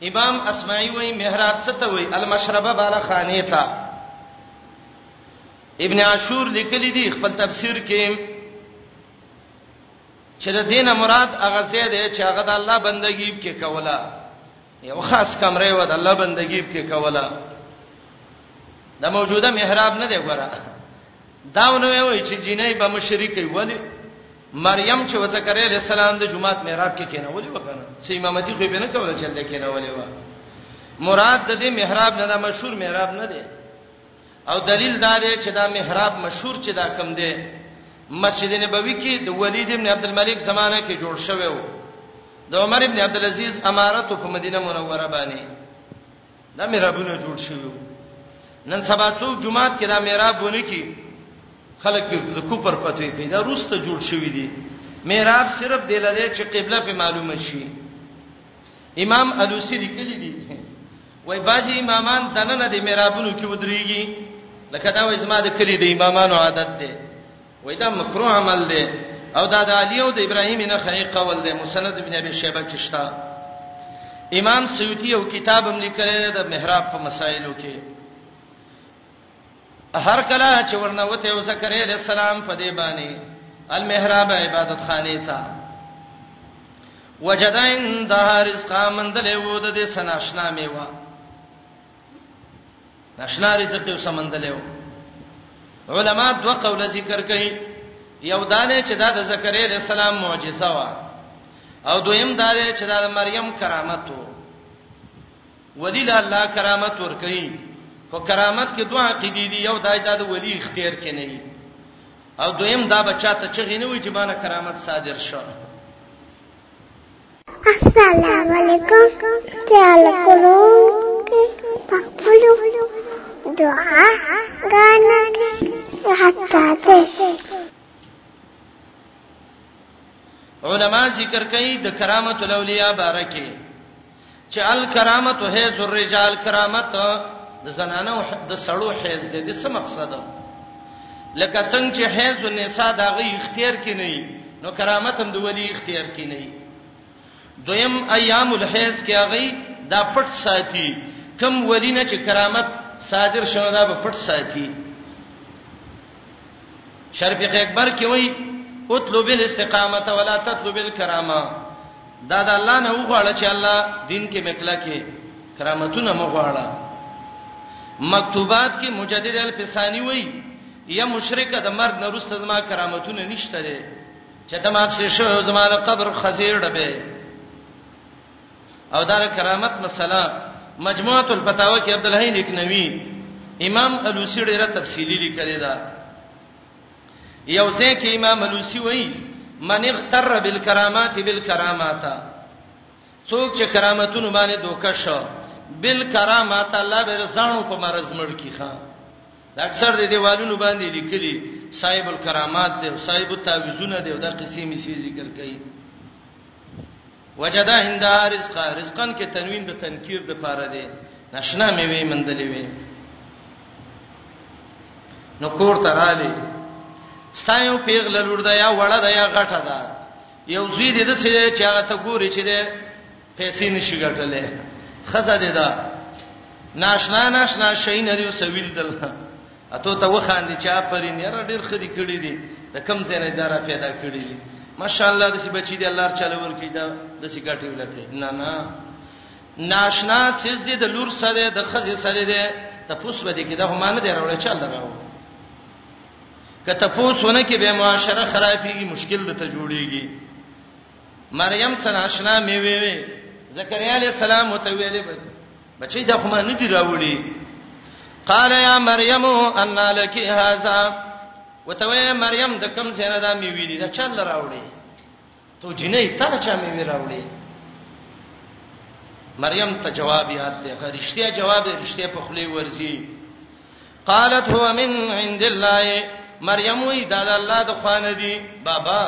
امام اسمعی وای محراب څه ته وای المشربه بالا خانه تا ابن عاشور لیکلی دی خپل تفسیر کې چې د دینه مراد هغه زید چې هغه د الله بندګۍ کې کوله یو خاص کمره و د الله بندگی په کوله د موجوده محراب نه دی ګره داونه وی چې جنې به مشرک ولی مریم چې وزکریا علی السلام د جمعات محراب کې کینه ولی وکنه چې امامتی خو به نه کوله چې د کینه ولی و مراد د دې محراب نه د مشهور محراب نه دی او دلیل دا دی چې دا محراب مشهور چې دا کم دی مسجد نبوي کې د ولید ابن عبد الملک زمانہ کې جوړ شوی و د عمر ابن عبد العزيز امارت په مدینه منوره باندې دا محرابونه جوړ شوی نن سبا څوک جمعات کې دا محراب ونه کی خلک په کوپر پتوي کوي دا روسته جوړ شوی دی محراب صرف د لری چې قبله په معلومه شي امام الوسی لیکلی دی وای بعضی امامان دننه د میرابونو کې ودرېږي لکه دا وای زما د کلی د امامانو عادت دی وای دا مکروه عمل دی او دا د علی او د ابراهیم نه خی قول دی مسند ابن ابي شیبه کې شته امام سیوطی یو کتاب هم لیکلی دی د محراب په مسایلو کې هر کله چې ورنه وته او زکریا علیہ السلام په دې باندې المحراب عبادت خانه تا وجدین د رزق مندلې وو د دې سناشنا میوا ناشنا رزق یې سمندلې وو علما دو قول ذکر کوي یو دانه چې دا د زکریا علیہ السلام معجزه وا او دویم دانه چې دا د مریم کرامت وو ولی له الله کرامت ور کوي خو کرامت کې دوه عقیدې دي یو دای دا د ولی اختیار کې نه وي او دویم دا بچا ته چغې نه وي چې باندې کرامت صادر شو السلام علیکم تعال کولو پخپلو دعا غانا حتا ته علما ذکر کوي د کرامت الاولیاء بارکه چې الکرامت حیز الرجال کرامت د زنانو د سړو حیز دی د څه مقصد لکه څنګه چې حیز النساء دا غي اختیار کې نه نو کرامت هم د ولی اختیار کې نه دویم ایام الحیز کې هغه دا پټ ساتي کم ولینه چې کرامت صادر شوه دا په پټ ساتي شرف اکبر کې وای اطلب الاستقامت ولا تطلب الكرامه دا د الله نه وغواړه چې الله دین کې مکلا کې کرامتونه مغواړه مکتوبات کې مجدد الفسانی وای یا مشرک د مرګ نه رسته زما کرامتونه نشته دي چې دماغ شې شو زما قبر خزیر ډبه او دا کرامت مسله مجموعه الفتاوا کې عبد الحی نکنوی امام الوسی ډیره تفصیلی لیکلی دا یو ځکه امام الوسی وایي من اغتر بالکرامات بالکرامات څوک چې کرامتونو باندې دوکه شو بالکرامات الله به رزانو په مرز مړ کی ښا اکثر د دیوالونو باندې لیکلي صاحب الکرامات دی صاحب التعویذونه دی دا قسمه سی ذکر کوي وجدا عند رزق رزقا کې تنوین د تنکیر د پاره دی نشنا میوه مندلې وي نو کور ته رااله ستایو پیغل لور دا یا وړه دا یا غټه دا یو زوی دې د سره چې هغه ته ګوري چې دې پیسې نشي ګټلې خزه دې دا ناشنا ناشنا شي نه دی سویل دلته اته ته وخاندي چې اپرین یاره ډیر خدي کړی دي د کم زینې دارا پیدا کړی دي ماشاءالله د سی بچی دی الله تعالی ورکی دا د سی ګټي ولکه نه نه ناشنا سیز دی د لور سره د خزي سره دی ته پوس ودی کې دا هم نه دی راوړی چې الله راو کته پوسونه کې به معاشره خرابېږي مشکل به ته جوړيږي مریم سره آشنا میوي زکریا علی السلام متویلې بچی دا خو ما نه دی راوړي قال یا مریم ان لک هذا وتوی مریم د کم سینه دا می ویلی دا چل راوړي تو جنې تا چا می وی راوړي مریم ته جواب یاد دی غریشتیا جواب رښتیا په خلی ورزی قالت هو من عند الله مریم وی دا د الله د خوانه دی بابا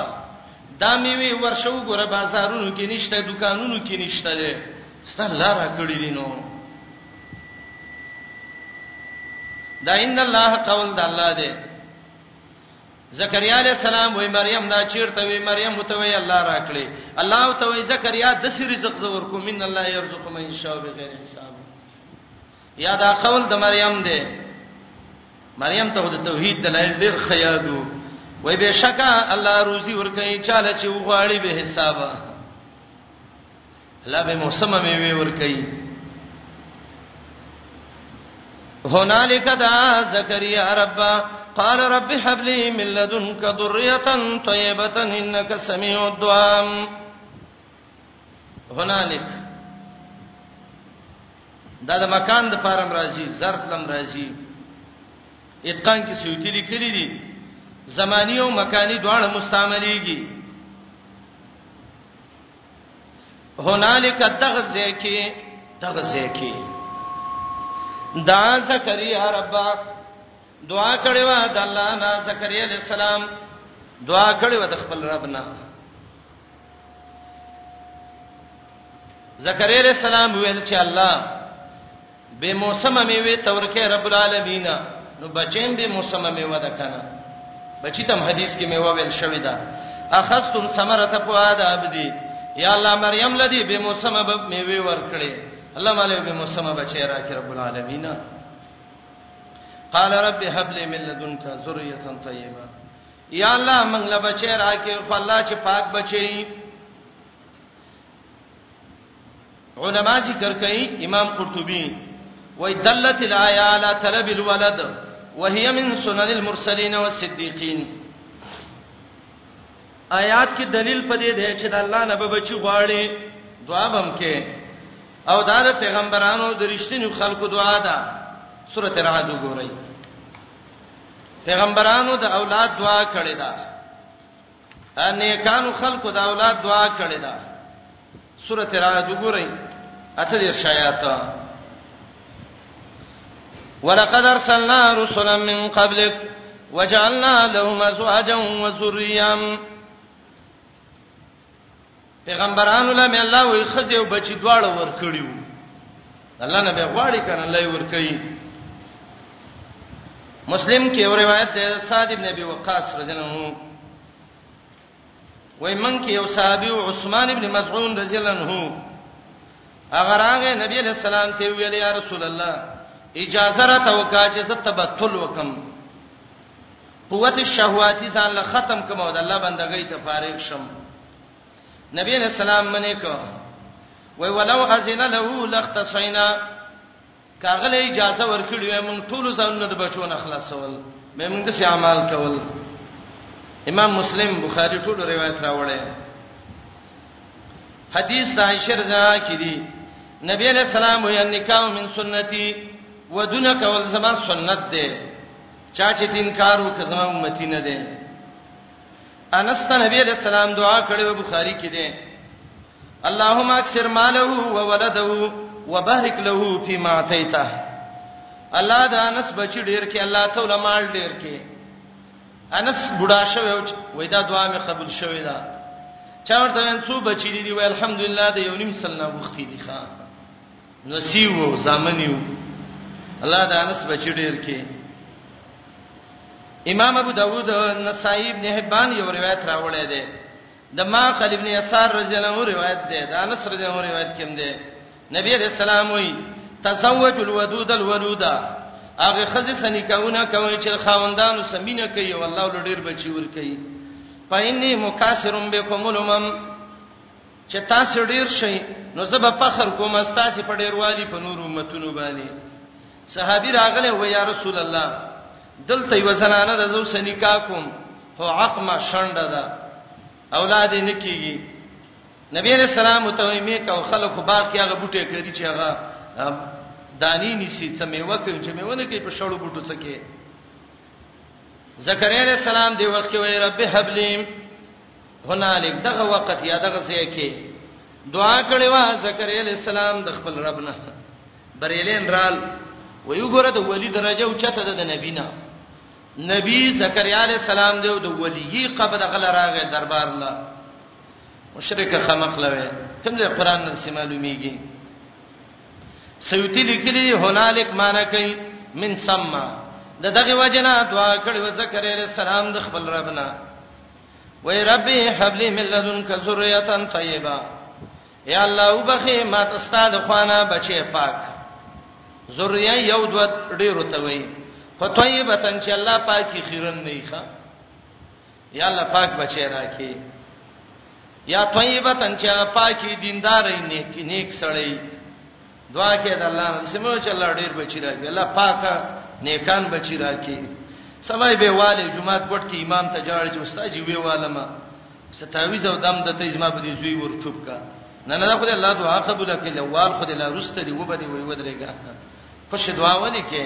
دا میوي ورشو ګره بازارونو کې نشته دکانونو کې نشته ده ستاسو لار کړی دی نو دا ان الله قول د الله دی زکریا علی السلام وای مریم دا چیرته وای مریم متوي الله راکړي الله توي زکریا د سری رزق زور کو من الله يرزق من شاء بغیر حساب یا دا قول د مریم دی مریم ته د توحید دلایل ډیر خیادو وای به شکا الله روزي ورکړي چاله چې وغواړي به حساب الله به موسمه میوي ورکړي هنالک دا زکریا رب قال رب هب لي من لدنك ذريه طيبه انك سميع الدعاء هنالک دا د مکان د فارم راځي ظرف لم راځي اتقان کې سویتی لیکلي دي زمانی او مکانی دواړه مستعمليږي هنالک تغزه کې تغزه کې دا زکریا رب دعا کړې و د الله نه زکریا علی السلام دعا کړې و د خپل رب نه زکریا علیہ السلام ویل چې الله به موسمه میوه تورکه رب العالمین نو بچیم به موسمه میوه ده کنه بچی تم حدیث کې میوه ویل شوې ده اخذتم ثمرة فؤاد عبدي یا الله مریم لدی به موسمه به میوه ورکړي الله مالې به موسمه بچی راکې رب العالمین قال رب هب لي من لدنك ذريه طيبه یا الله موږ له بچی راکې خو الله چې پاک بچی علما ذکر کوي امام قرطبي وای دلت الایا علی طلب الولد وهي من سنن المرسلین والصدیقین آیات کې دلیل پدې دی چې د الله نه به بچی غواړي دعا بم کې او دا د پیغمبرانو د رښتینو خلکو دعا ده سورته رعد وګورئ پیغمبرانو د اولاد دعا کړې ده نیکانو خلکو د اولاد دعا کړې ده سورته رعد وګورئ اته دې شایات ولقد ارسلنا رسلا من قبلك وجعلنا لهم ازواجا وذريا پیغمبرانو له مې الله وي خزه او بچي دواړه ور کړیو الله نه به غواړي کنه الله یې ور کوي مسلم کې یو روایت ده صاد ابن ابي وقاص رضی الله عنه وای من کې یو صحابي عثمان ابن مزعون رضی الله عنه هغه راغی نبی علیہ السلام ته ویل یا رسول الله اجازه را ته وکا چې زه تبتل وکم قوت الشهواتی ځان له ختم کوم او د الله بندګۍ ته فارغ شم نبی علیہ السلام منې کو وای ولو اذن له لختصینا کاغله اجازه ورکړی وای مونږ ټول ځانونه د بچو نه خلاصول مې مونږ د اعمال کول امام مسلم بخاری ټول روایت راوړی حدیث د عائشہ رضی الله عنها کې دی نبی علیہ السلام وی النکاح من سنتی ودونه کول زما سنت ده چا چې دین کار وکړ زما امتی نه دی انس ته نبی علیہ السلام دعا کړې بخاری کې ده اللهم اکثر ماله و ولده وبارک له فيما اعطيته الله دا انس بچی ډیر کې الله ته علماء ډیر کې انس بډا شوی وای دا دعا مې قبول شوې ده چا ورته څو بچی دي وای الحمدلله د یو نیم سلنه وختي دي ښا نسیو زامنیو الله د انس بچی ډیر کې امام ابو داوود نسائی ابن حبان یو روایت راوړی دی د ما قال ابن یسار رضی الله عنه روایت دی د انس رضی الله عنه روایت کوم دی نبی علیہ السلام وی تزوج الودود الولودا هغه خزه سنیکاونه کوي چې خاوندانو سمینه کوي والله ډیر بچی ور کوي پاینه مکاسرم بكم الامم چې تاسو ډیر شئ نو زه به فخر کوم تاسو په ډیروالي په نور امتونو باندې صحابي راغله و یا رسول الله دلته یو زنانه د زو سنیکا کوم هو عقمه شنده ده اولاد یې نکیږي نبی رسول الله ته می کو خلق باغ کې هغه بوټي کړی چې هغه دانی نسی څه میوه کوي چې میوه نه کوي په شړو بوټو څه کې زکریا علیہ السلام دی وخت کې وای رب هب لیم هنالک دغه وخت یا دغه ځای کې دعا کړې وا زکریا علیہ السلام د خپل رب نه بریلین رال ویو ګره د ولی درجه او چته د نبی نه نبی زکریا علیہ السلام دی د ولی قبر غل راغې دربار لا مشرک خمخ لوي کوم ځای قران نه سمالومیږي سیوطی لیکلی هنالک معنی کوي من ثم د دغه وجنا دعا کړې و ذکر علیہ السلام د خپل ربنا وای ربي حب لي من لدنک ذریه طیبه یا الله وبخي ما تستاد خوانا بچي پاک ذریه یو دو ډیرو ته وای خو طیبه چې الله پاکي خیرن نه ښه یا الله پاک بچی راکې یا طیبه تن چې پاکي دیندار نیک نیک سړی دعا کې د الله نه سمو چې الله ډیر بچی راکې الله پاک نیکان بچی راکې سمای به والي جمعه ګټ کې امام ته جاړ چې استاد جی وی والما ستاویز او دم د ته زما په دې زوی ور چوب کا نه نه خو الله دعا قبول کړي لوال خو دې لا رسته دی وبدي وي ودرېګا خوش دعا ولي کې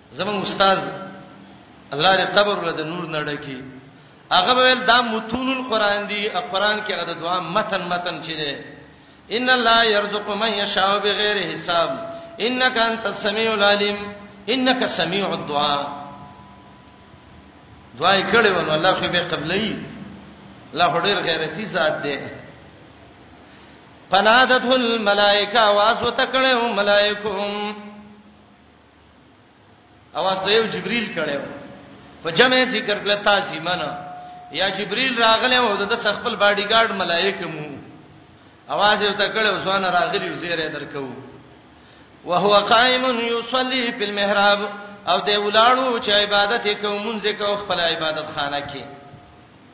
زمون استاد الله دې قبر له نور نه ډکی هغه ویل دا متون القرآن دی قرآن کې هغه دعا متن متن چي دي ان الله يرزق من يشاء بغیر حساب انك انت السميع العليم انك سميع الدعاء دعا یې کړې ونه الله خو به قبلې الله هډیر غیرتی ذات دی فنادته الملائکه واسوته کړه ملائکه اواز ته یو جبريل کړو په جمع ذکر کړه تاسو منه یا جبريل راغله او د خپل باډي ګارد ملائکه مو اواز یې ته کړو ځوان راغلی زیره درکو وهو قائم يصلي في المحراب او دی ولاړو چې عبادت کوم منځ کو خپل عبادت خانه کې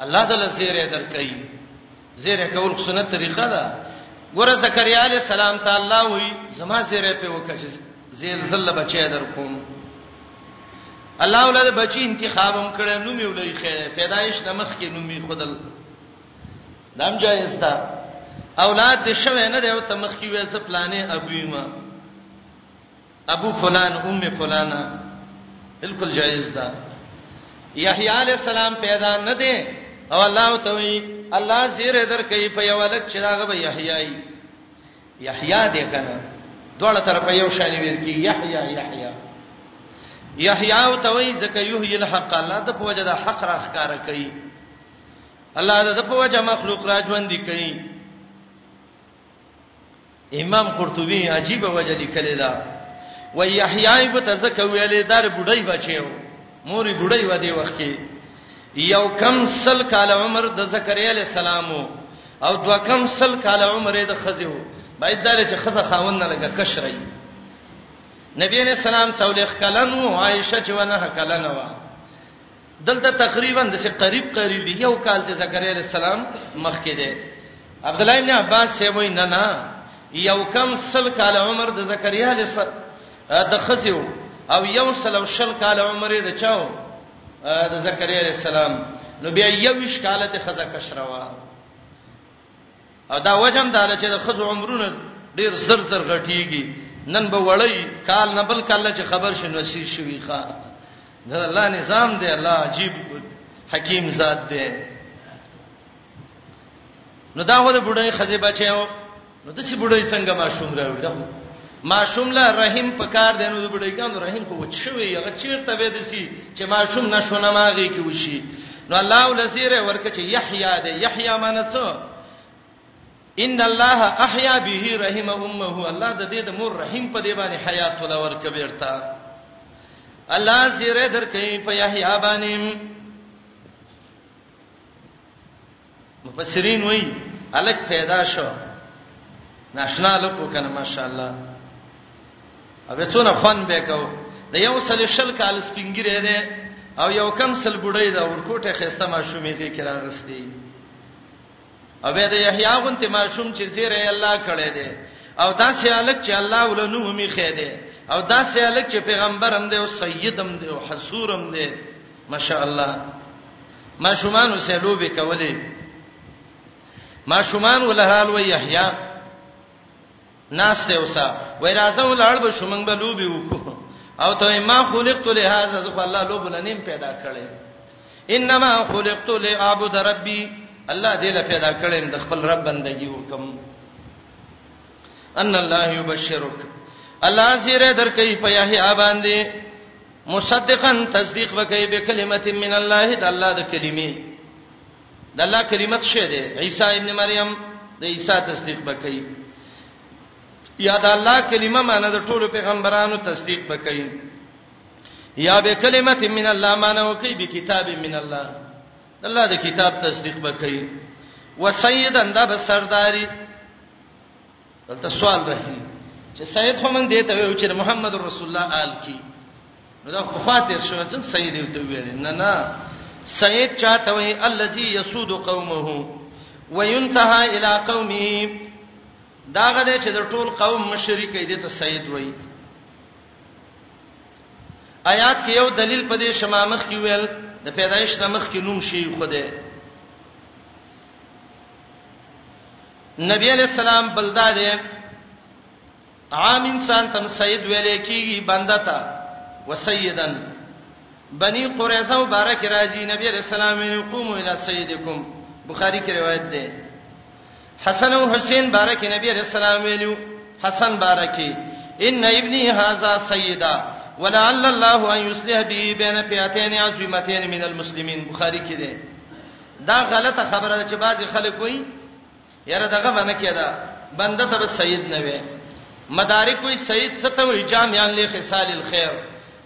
الله دل زیره درکای زیره کول سنت طریقه ده ګوره زکریا علی السلام ته الله وی زما زیره په وکړه چې زیل زله بچی در کوم الله ولله بچی انتخابم کړه نو می ولې خیر پیدایش د مخ کې نو می خدل دام جایز ده اولاد دې شوه نه دی او ته مخ کې وې څه پلانې ابوی ما ابو فلان ام فلانه بالکل جایز ده یحیی علی السلام پیدا نه دی او الله توي الله زیره درکې په یو لک چراغ به یحیی یحیی دې کنه دوړه تر په یو شان ویل کی یحیی یحیی یحیی او توي زکه یحیی الحق الله د پوجا د حق راخکار کوي الله د پوجا مخلوق را ژوند کوي امام قرطبي عجیب وجه لیکلی دا و یحیی بو ته زکه ویلې دار بډای بچیو موري بډای و دی وخت کې یو کم سل کال عمر د زکریا علی السلام او دو کم سل کال عمر د خزیو باید دار چې خزه خاون نه لګه کشرای نبی علیہ السلام څولې کلن وو عائشه چې ونه کلن وو دلته تقریبا د څه قریب قریب یو کال د زکریا علی السلام مخ کې دی عبد الله ابن عباس سه وای نه نه یو کم سل کال عمر د زکریا علی السلام د خزیو او یو سل او شل کال عمر د چاو د زکریا علی السلام نو بیا یو وش کال د خزا کشروا او دا وجم دا چې د خزو عمرونه ډیر زر زر غټیږي نن به وړی کال نه بل کال چې خبر شنو سی شوی ښا دا الله نظام دی الله عجیب حکیم ذات دی نو دا هو د بډای خزه بچیو نو د څه بډای څنګه ما شوم راوړم ماشوم له رحم په کار دی نو د بډایګانو رحم خو وچ شوی هغه چیرته وې دسی چې ماشوم نشونه ماږي کې وشي نو الله ولزیره ورکه چې یحیا دی یحیا معنی څه ان الله احیا به رحم امه الله د دې د مور رحم په دې باندې حیات ولا ورکه بیرته الله زیره درکې په یحیا باندې مفسرین وایي الک پیدا شو ناشنا لکو کنه ماشاءالله اوبه څونه خوان به کو د یو سل شل کال سپینګری دی او یو کم سل بډای دا ورکوټه خسته ماشومې دې کرا غستی او به د یحیی غونته ماشوم چې زیره الله کړی دی او دا سه الک چې الله ولنو می خې دی او دا سه الک چې پیغمبرم دی او سیدم دی او حسورم دی ماشاءالله ماشومان سه لوبي کولې ماشومان ولهال و یحیا ناس ته اوسه وای راځه ولړ به شومنګ به لوبي وکړو او ته ما خلقت لهذا ذو الله لوب لنیم پیدا کړي انما خلقت لعبد ربي الله دې له پیدا کړي د خپل رب بندگی وکم ان الله یبشرک الله زیره درکې په یحیی باندې مصدقا تصدیق وکي به کلمت من الله د الله د کلمې د الله کلمت شه ده عیسی ابن مریم د عیسی تصدیق وکي یا د الله کلمه معنی د ټولو پیغمبرانو تصدیق وکي یا به کلمت من الله معنی وکي به کتاب من الله الله د کتاب تصدیق وکي وسیدن د سرداری دلته سوال راځي چې سید خو مونږ دې ته ویو چې محمد رسول الله آل کی نو دا خو فاتیر شو څنګه سید یو ته ویل نه نه سید چاته وی الذی یسود قومه وینتهى الی قومه دا غده چې د ټول قوم مشرک دی ته سید وی آیات کې یو دلیل په دې شمامخ کې ویل د پیدایش نمخ کې نوم شي خوده نبی علیہ السلام بلدا دی عام انسان تم سید ویلې کیږي بنده تا وسیدن بنی قریظه مبارک راځي نبی علیہ السلام یقوم الی سیدکم بخاری کی روایت ده حسن او حسین بارک نبی علیہ السلام ویلو حسن بارکی ان ابنی هاذا سیدا ولعل الله ان یصلح به بین فئتین عظیمتین من المسلمین بخاری کی ده دا غلطه خبره ده چې بعضی خلک وایي یاره دغه باندې کېدا بنده ته سید نه وي مدارک وایي سید څه ته وایي جامعان له خصال الخير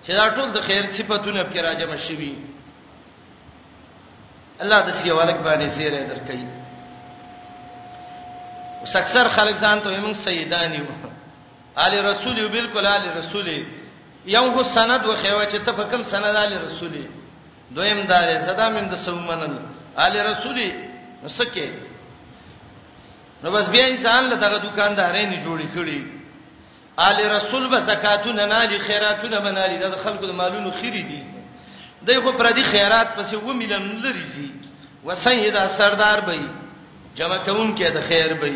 چې دا ټول د خیر صفاتونه په راجم شوي الله د سیوالک باندې سیره درکې اوس اکثر خلک ځان ته موږ سیدان یو علی رسول یو بالکل علی رسول یو هو سند وخیوه چې ته په کوم سند علی رسول یو دویم دا دی صدا مم د سو منل آل رسولي مسکه نو بس بیا انسان له دغه دکاندارې نه جوړی کړي آل رسول به زکاتونه نه دي خیراتونه به نه دي د خلکو د مالونو خيري دي دغه خو پر دې خیرات پسې و ملن لري زی وسیدا سردار به جمع کون کې د خیر به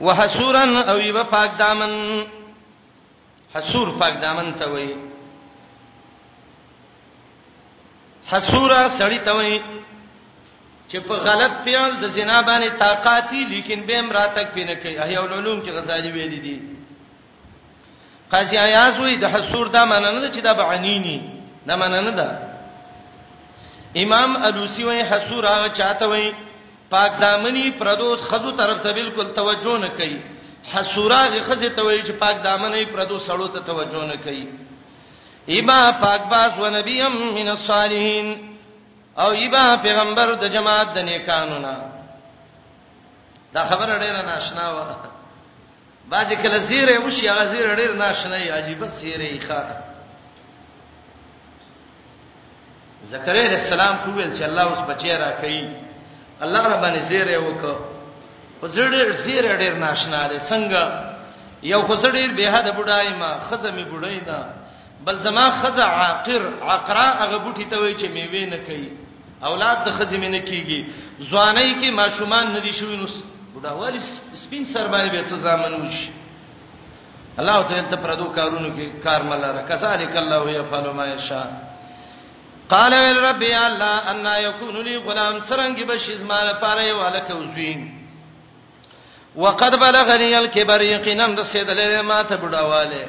وحسورن او یو پاک دامن حسور پاک دامن ته وای حسورا سړی ته وای چې په غلط پیل د زنا باندې طاقتي لیکن به امراتک بنه کوي احیا العلوم کې غزالی ویل دي قاضی ایاز وی د حسور دا معنی نه چې دا بعنینی دا معنی نه ده امام الوسی وی حسور هغه چاته وی پاک دامنی پردو خزو طرف ته بالکل توجه نه کوي حسوراغه خزه ته وایي چې پاک دامنی پردو سړو ته توجه نه کوي ایبا پاک باز و نبیم من الصالحین او ایبا پیغمبر د جماعت د نیکانو نه دا خبره ډیره ناشنا و بعض کله زیره وشي هغه زیره ډیر ناشنه ای عجیب زیره ای ښا زکریا علیہ السلام خو ویل چې الله اوس بچی را کوي الله ربانه زیره وکړه خو زړه زیره ډیر ناشنا دی څنګه یو خو زړه ډیر به حد بډای ما خزمه بډای دا بل زما خزه عاقر عقرا هغه بوټي ته وای چې میوه نه کوي اولاد د خزه مې نه کیږي ځواني کې ماشومان نه دي شوی نو بډاوالي سپین سر باندې به څه ځامن وشي الله تعالی ته پردو کارونو کې کار ملاره کذالک الله یفعل ما یشاء قال ویل رب یا الله ان یکون لی غلام سرنګ بشی زما لپاره یو الک وزوین وقد بلغنی الكبر یقینا رسیدلې ما ته بډاواله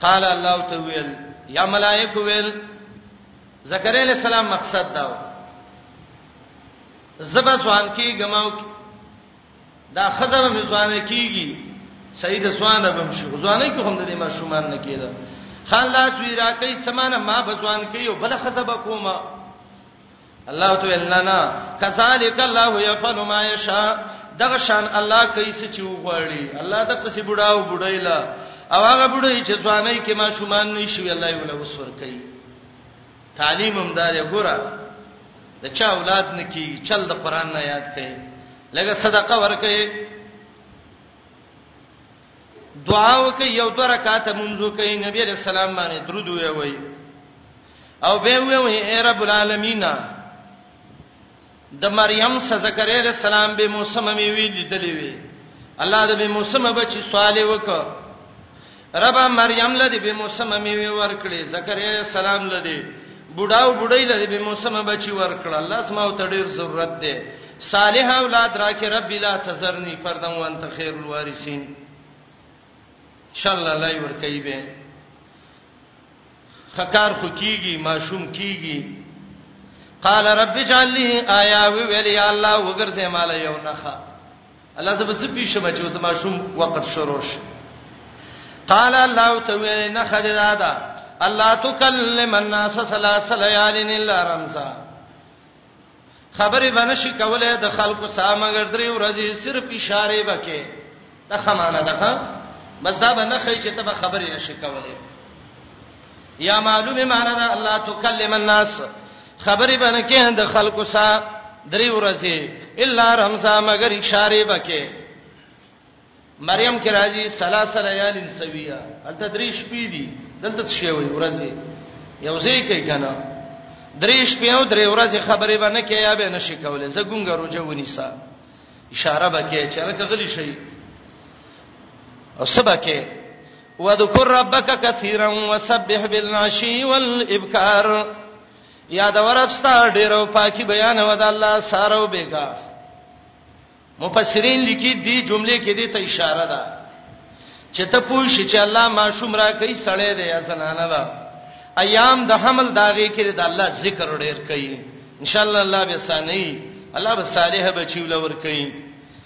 قال الله تویل یا ملائک ویل زکریا علیہ السلام مقصد دا و زبا ځوان کی غماو دا خزر مې ځوان کیږي سید ځوان بم شي ځواني کو هم د دې ماشومان نه کیده خان لا جوی راکې سمانه ما بزوان کې یو بل خزب کومه الله تو الا نا کذالک الله یفعل ما یشاء دغه شان الله کوي څه چې وغواړي الله د پسې بډاو بډایلا او هغه بډای چې ځواني کې ما شومان نه شي الله یې ولا وسور کوي تعلیم هم دا دی ګوره د چا اولاد نه کی چل د قران نه یاد کړي لکه صدقه ورکړي دعا وکي یو دوه رکعات مونږ وکي نبی رسول الله باندې درود وي او به وي اے رب العالمین د مریم سزکریا علیہ السلام به موسم می وی لیدلې وی الله د به موسم بچی صالح وک ربا مریم لدی به موسم می وی ورکړي زکریا علیہ السلام لدی بوډا او بوډۍ له به موسمه بچي ورکړه الله اسما او تډیر ضرورت ده صالح اولاد راکې رب لا تزرنی فردن وانت خیر الوارثین ان شاء الله لای ور کوي به خکار خو کیږي ماشوم کیږي قال رب اجعل لي آیا وی ویل یا الله وګرځه مال یو نخا الله زب څه پیښه بچي اوس د ماشوم وخت شروع شي قال الله تعالی نه خدای دا الله تکلم الناس ثلاث ليال الا رمزا خبرې باندې شي کوله د خلکو سامګر درې ورځې صرف اشاره وکې دا خمانه ده بس دا به نه خې چې ته خبرې نشي کوله یا معلومه معنا ده الله تکلم الناس خبرې باندې کې د خلکو سره درې ورځې الا رمزا مگر اشاره بکې مریم کې راځي سلاسل یال سویه الته درې شپې دي دلته څه شی وي ورځې یو ځای کې کنه درې شپې او درې ورځې خبرې باندې کې یا به نشي کولای زګونګ روزه ونیسا اشاره بکې چې راکغلی شي او سبا کې وذکر ربک کثیرا وسبح بالعشی والابکار یاد ورپستا ډیرو پاکي بیان و د الله سارو بیگا مفسرین لیکي دی جمله کې دې ته اشاره ده چې ته پوښ چې الله معشوم را کوي سړې دی یا زنانه ده ایام د حمل داغه کې د الله ذکر ډیر کوي ان شاء الله الله به ساني الله به صالح بچیول ور کوي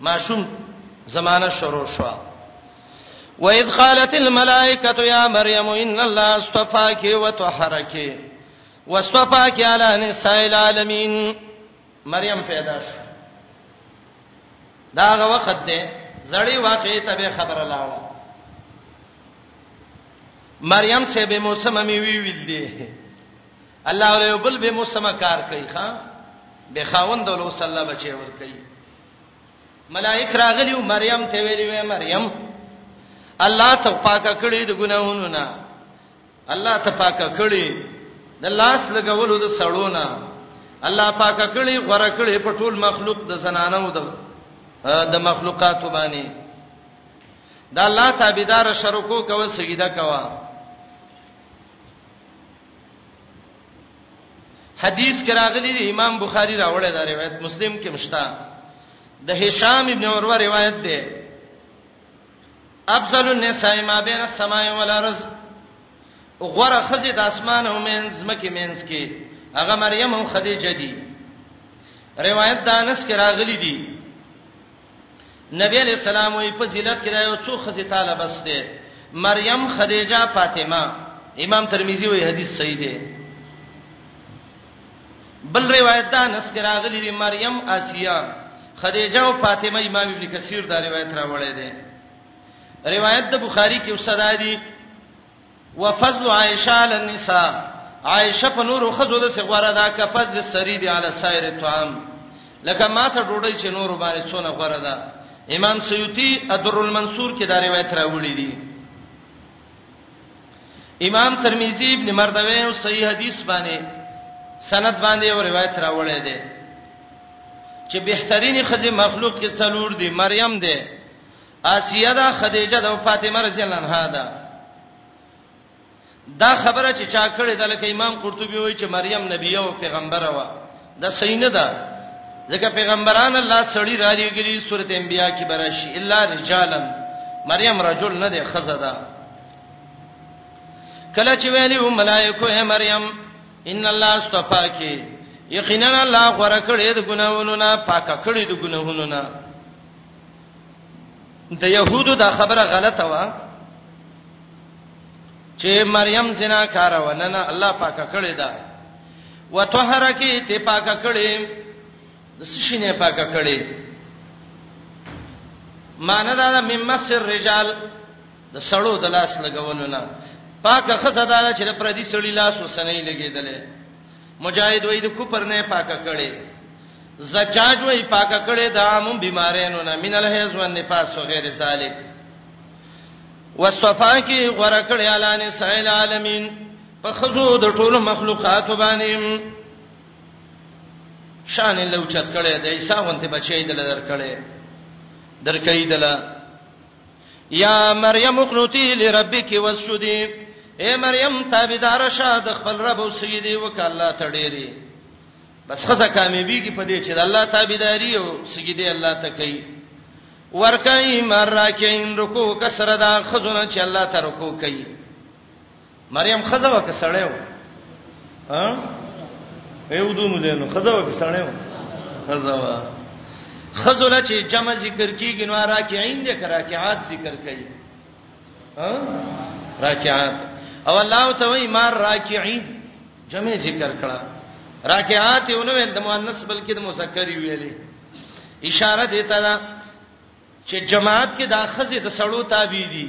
ماشوم زمانہ شروع شو وَإِذْ قَالَتِ الْمَلَائِكَةُ يَا مَرْيَمُ إِنَّ اللَّهَ اصْطَفَاكِ وَطَهَّرَكِ وَاصْطَفَاكِ عَلَى نِسَاءِ الْعَالَمِينَ مریم پیدا شو دا هغه وخت دی زړی واقعي ته به خبره لاړه مریم سه به موسم می وی ویل دی الله ولې بل به موسم کار کوي ښا به خاوند له صلی الله بچي ور کوي ملائک راغلی مریم ته ویلی وې مریم الله ته پاکه کړې د ګناهونو نه الله ته پاکه کړې د لاس لګولو د سړونه الله پاکه کړې غره کړې په ټول مخلوق د زنانو د د مخلوقات باندې دا الله تابعدار شرکو کوي سجده کوي حدیث کې راغلی دی امام بخاری راوړی دا روایت مسلم کې مشتا د هشام ابن عروه روایت دی افضل النساء ما بین السماء والارض غره خزه د اسمان او مینز مکه مینز کې هغه مریم او خدیجه دي روایت دانس کې راغلي دي نبی علیہ السلام وی په ذلت کې دا یو څو خزي تعالی بس دی مریم خدیجه فاطمه امام ترمذی وی حدیث صحیح دی بل روایت دا نس کې راغلی دی مریم آسیا خدیجه او فاطمه امام ابن کثیر دا روایت راوړی دی روایت د بخاری کې وسره دی وفضل عائشه علی النساء عائشه په نورو خزو د سغوره دا که پس د سری دی علی سایر طعام لکه ماته ډوډۍ چې نورو باندې څونه غوره ده امام سیوطی ادر المنصور کې دا روایت راوړی دی امام ترمذی ابن مردوی او صحیح حدیث باندې سند باندې یو روایت راوړی دی چې بهترینی خزه مخلوق کې څلور دی مریم دی آسیه دا خدیجه دا فاطمه رضی الله عنها دا دا خبره چې چا کړې ده لکه امام قرطبي وایي چې مریم نبی او پیغمبره و دا صحیح نه ده ځکه پیغمبران الله سړی را لېګلی سورته انبیاء کې براشي الا رجالا مریم رجل نه ده خزه ده کله چې ویلي و ملائکه اے مریم ان الله استفاکی یقینا الله غره کړې د ګناونو نه پاکه کړې د ګناهونو نه د يهودو دا خبره غلطه و چې مریم زنا کار و نه نه الله پاکه کړی دا وتوهره کې ته پاکه کړی د سشینه پاکه کړی مان دا مم مسر رجال د سړو د لاس لګولونه پاکه خزه دا چې پر دې سړی لاس وسنې لګیدلې مجاهد وای د کوپر نه پاکه کړي زجاج وای پاکه کړي د عام بیمارینو نه من الحیز و نفاس و غیر ذالک واستفا کی غره کړي علان سائل عالمین په خزو د ټولو مخلوقات باندې شان له چت کړي د عیسی غونته بچی دل در کړي درکې دل یا مریم اقنوتی لربک واسجدی اے مریم تابعدار شه د خپل رب او سجدي وکړه الله ته ډېری بس خزه کامیابیږي په دې چې د الله تابعداري او سجدي الله ته کوي ورکای مراکین رکوع کسره دا خزونه چې الله ته رکوع کوي مریم خزه وک سړی و ها یو دونو دینو خزه وک سړی و خزه وا خزل چې جمع ذکر کیږي نو راکعين دي راکعات ذکر کوي ها راکعات او الله ته وایي ما راکعين جمع ذکر کړه راکعات یو نو د مؤنث بلکې د مذکر ویلې اشاره دیتا ده چې جماعت کې د خزې د سړو تابع دي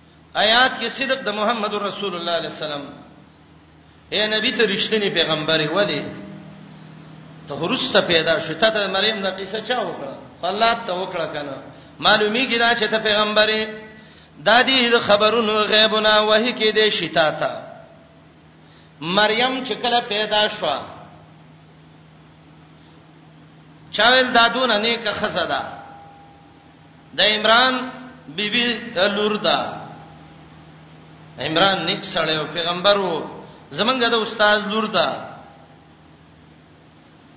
آیات کې صدق د محمد رسول الله علیه السلام اے نبی ته رښتینی پیغمبر ولی ته ورسته پیدا شو ته د مریم د قصه چا وکړه الله ته وکړه کنه معلومی کی دا چې ته پیغمبرې دا دې خبرونو غیبونه وਹੀ کې دې شتا تا مریم چې کله پیدا شو چاول دادونه نیکه خزه ده دا د عمران بیبي لور ده عمران نیک سره او پیغمبر وو زمونږ د استاد لور ده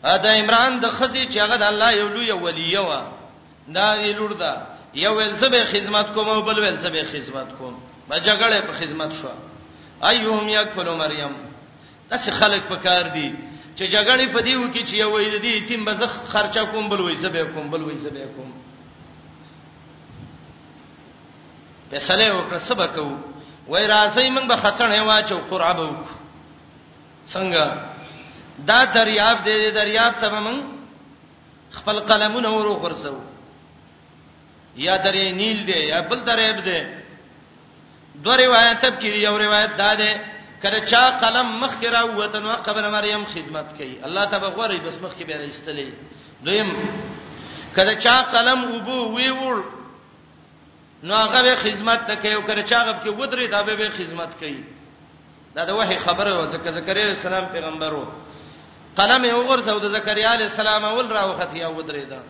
ا د عمران د خزي چې هغه د الله یو لوی ولی و دا یې لور ده یو ول زبې خدمت کوم او بل ول زبې خدمت کوم ما جګړه په خدمت شو ايهم یکفل مریم داسې خلک په کار دي چې جګړې په دیو کې چې یو ویل دي تیم به زه خرچه کوم بل وې زبې کوم بل وې زبې کوم په سلې وکړه سبا کو وای راځي موږ به خطر هوا چې قرعه به وکړو څنګه دا دریاب دې دریاب ته موږ خپل قلمونه ورو خرڅو یا درې نیل دی یا بل درېب دی دو روایت کې یو روایت دا ده کله چا قلم مخ کې راوته نو قبر مریم خدمت کوي الله تبارک وری بس مخ کې به راستلې دویم کله چا قلم وبو وی وړ نو هغه خدمت ته کوي او کله چا غب کې ودرې دا به خدمت کوي دا د وحي خبره و ځکه زکریا علی السلام پیغمبرو قلم یې وګرځاو د زکریا علی السلام اول راوختی او ودرې دا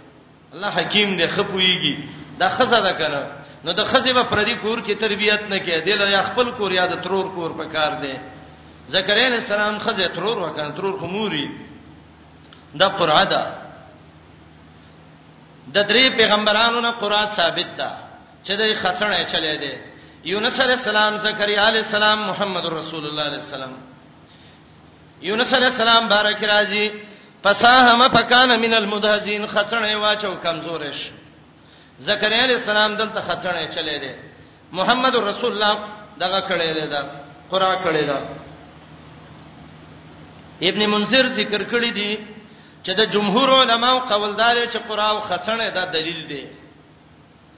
الله حکیم دی خپویږي دا خزه ده کنه نو د خزه په پردي کور کې تربيت نه کې دی له خپل کور یا د ترور کور په کار دی زکریا علیہ السلام خزه ترور وکړ ترور خموري دا قرعه ده د درې پیغمبرانو نه قرعه ثابت ده چې د خسنه چلے دی یونس علیہ السلام زکریا علیہ السلام محمد رسول الله علیہ السلام یونس علی السلام بارک راځي فساهم فکان من المدهزین خڅنه واچو کمزورش زکریا علی السلام دلته خڅنه چلے دی محمد رسول الله دغه کړی دی دا قرا کړی دا ابن منذر ذکر کړی دی چې د جمهور علماو قوالدار چې قرا او خڅنه دا دلیل دی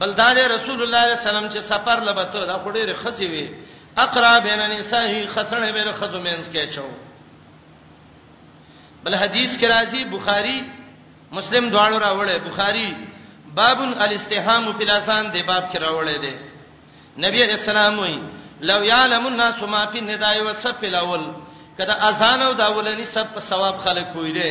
بل دا رسول الله صلی الله علیه وسلم چې سفر لبته دا خډيره خزي وي اقرا بین النساء خسنه بیر خزو مینس کې چاو بل حدیث کې راځي بخاری مسلم دواړو راوړل بخاری باب الاستهام فی الاسان دی باب کې راوړل دی نبی علیہ السلام وی لو یعلم الناس ما فی النداء والصف الاول کدا اذان او داولنی سب په ثواب خلق کوی دی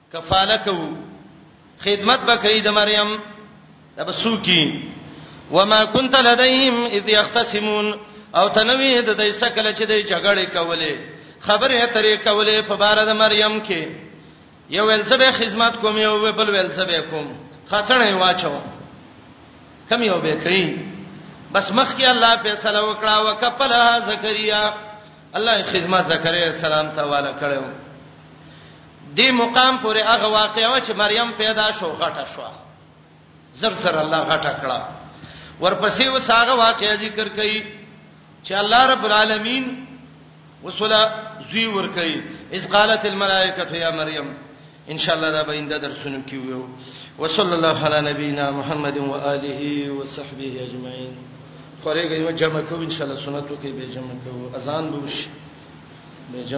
کفاله کوو خدمت بکې د مریم دا بسوکی وما كنت لديهم اذ يختصمون او تنوی د دې سکل چې د جګړې کولې خبره اترې کولې په بار د مریم کې یو ول سبه خدمت کوم یو بل ول سبه کوم خسنه واچو کم یو به کوي بس مخ کې الله فیصله وکړه وکفلها زکریا الله خدمت زکریا السلام ته والا کړو دې مقام پورې هغه واقعي و چې مریم پیدا شو غټه شو زر زر الله غټه کړه ورپسې وساغه واقعي ذکر کړي چې الله رب العالمین وسوله زوی ور کوي اذ قالت الملائکه یا مریم ان شاء الله دا به انده درسونه کیو وصلی الله علی نبینا محمد و آله و صحبه اجمعین خورېږي جمع کوو ان شاء الله سنتو کې به جمع کوو اذان به وشي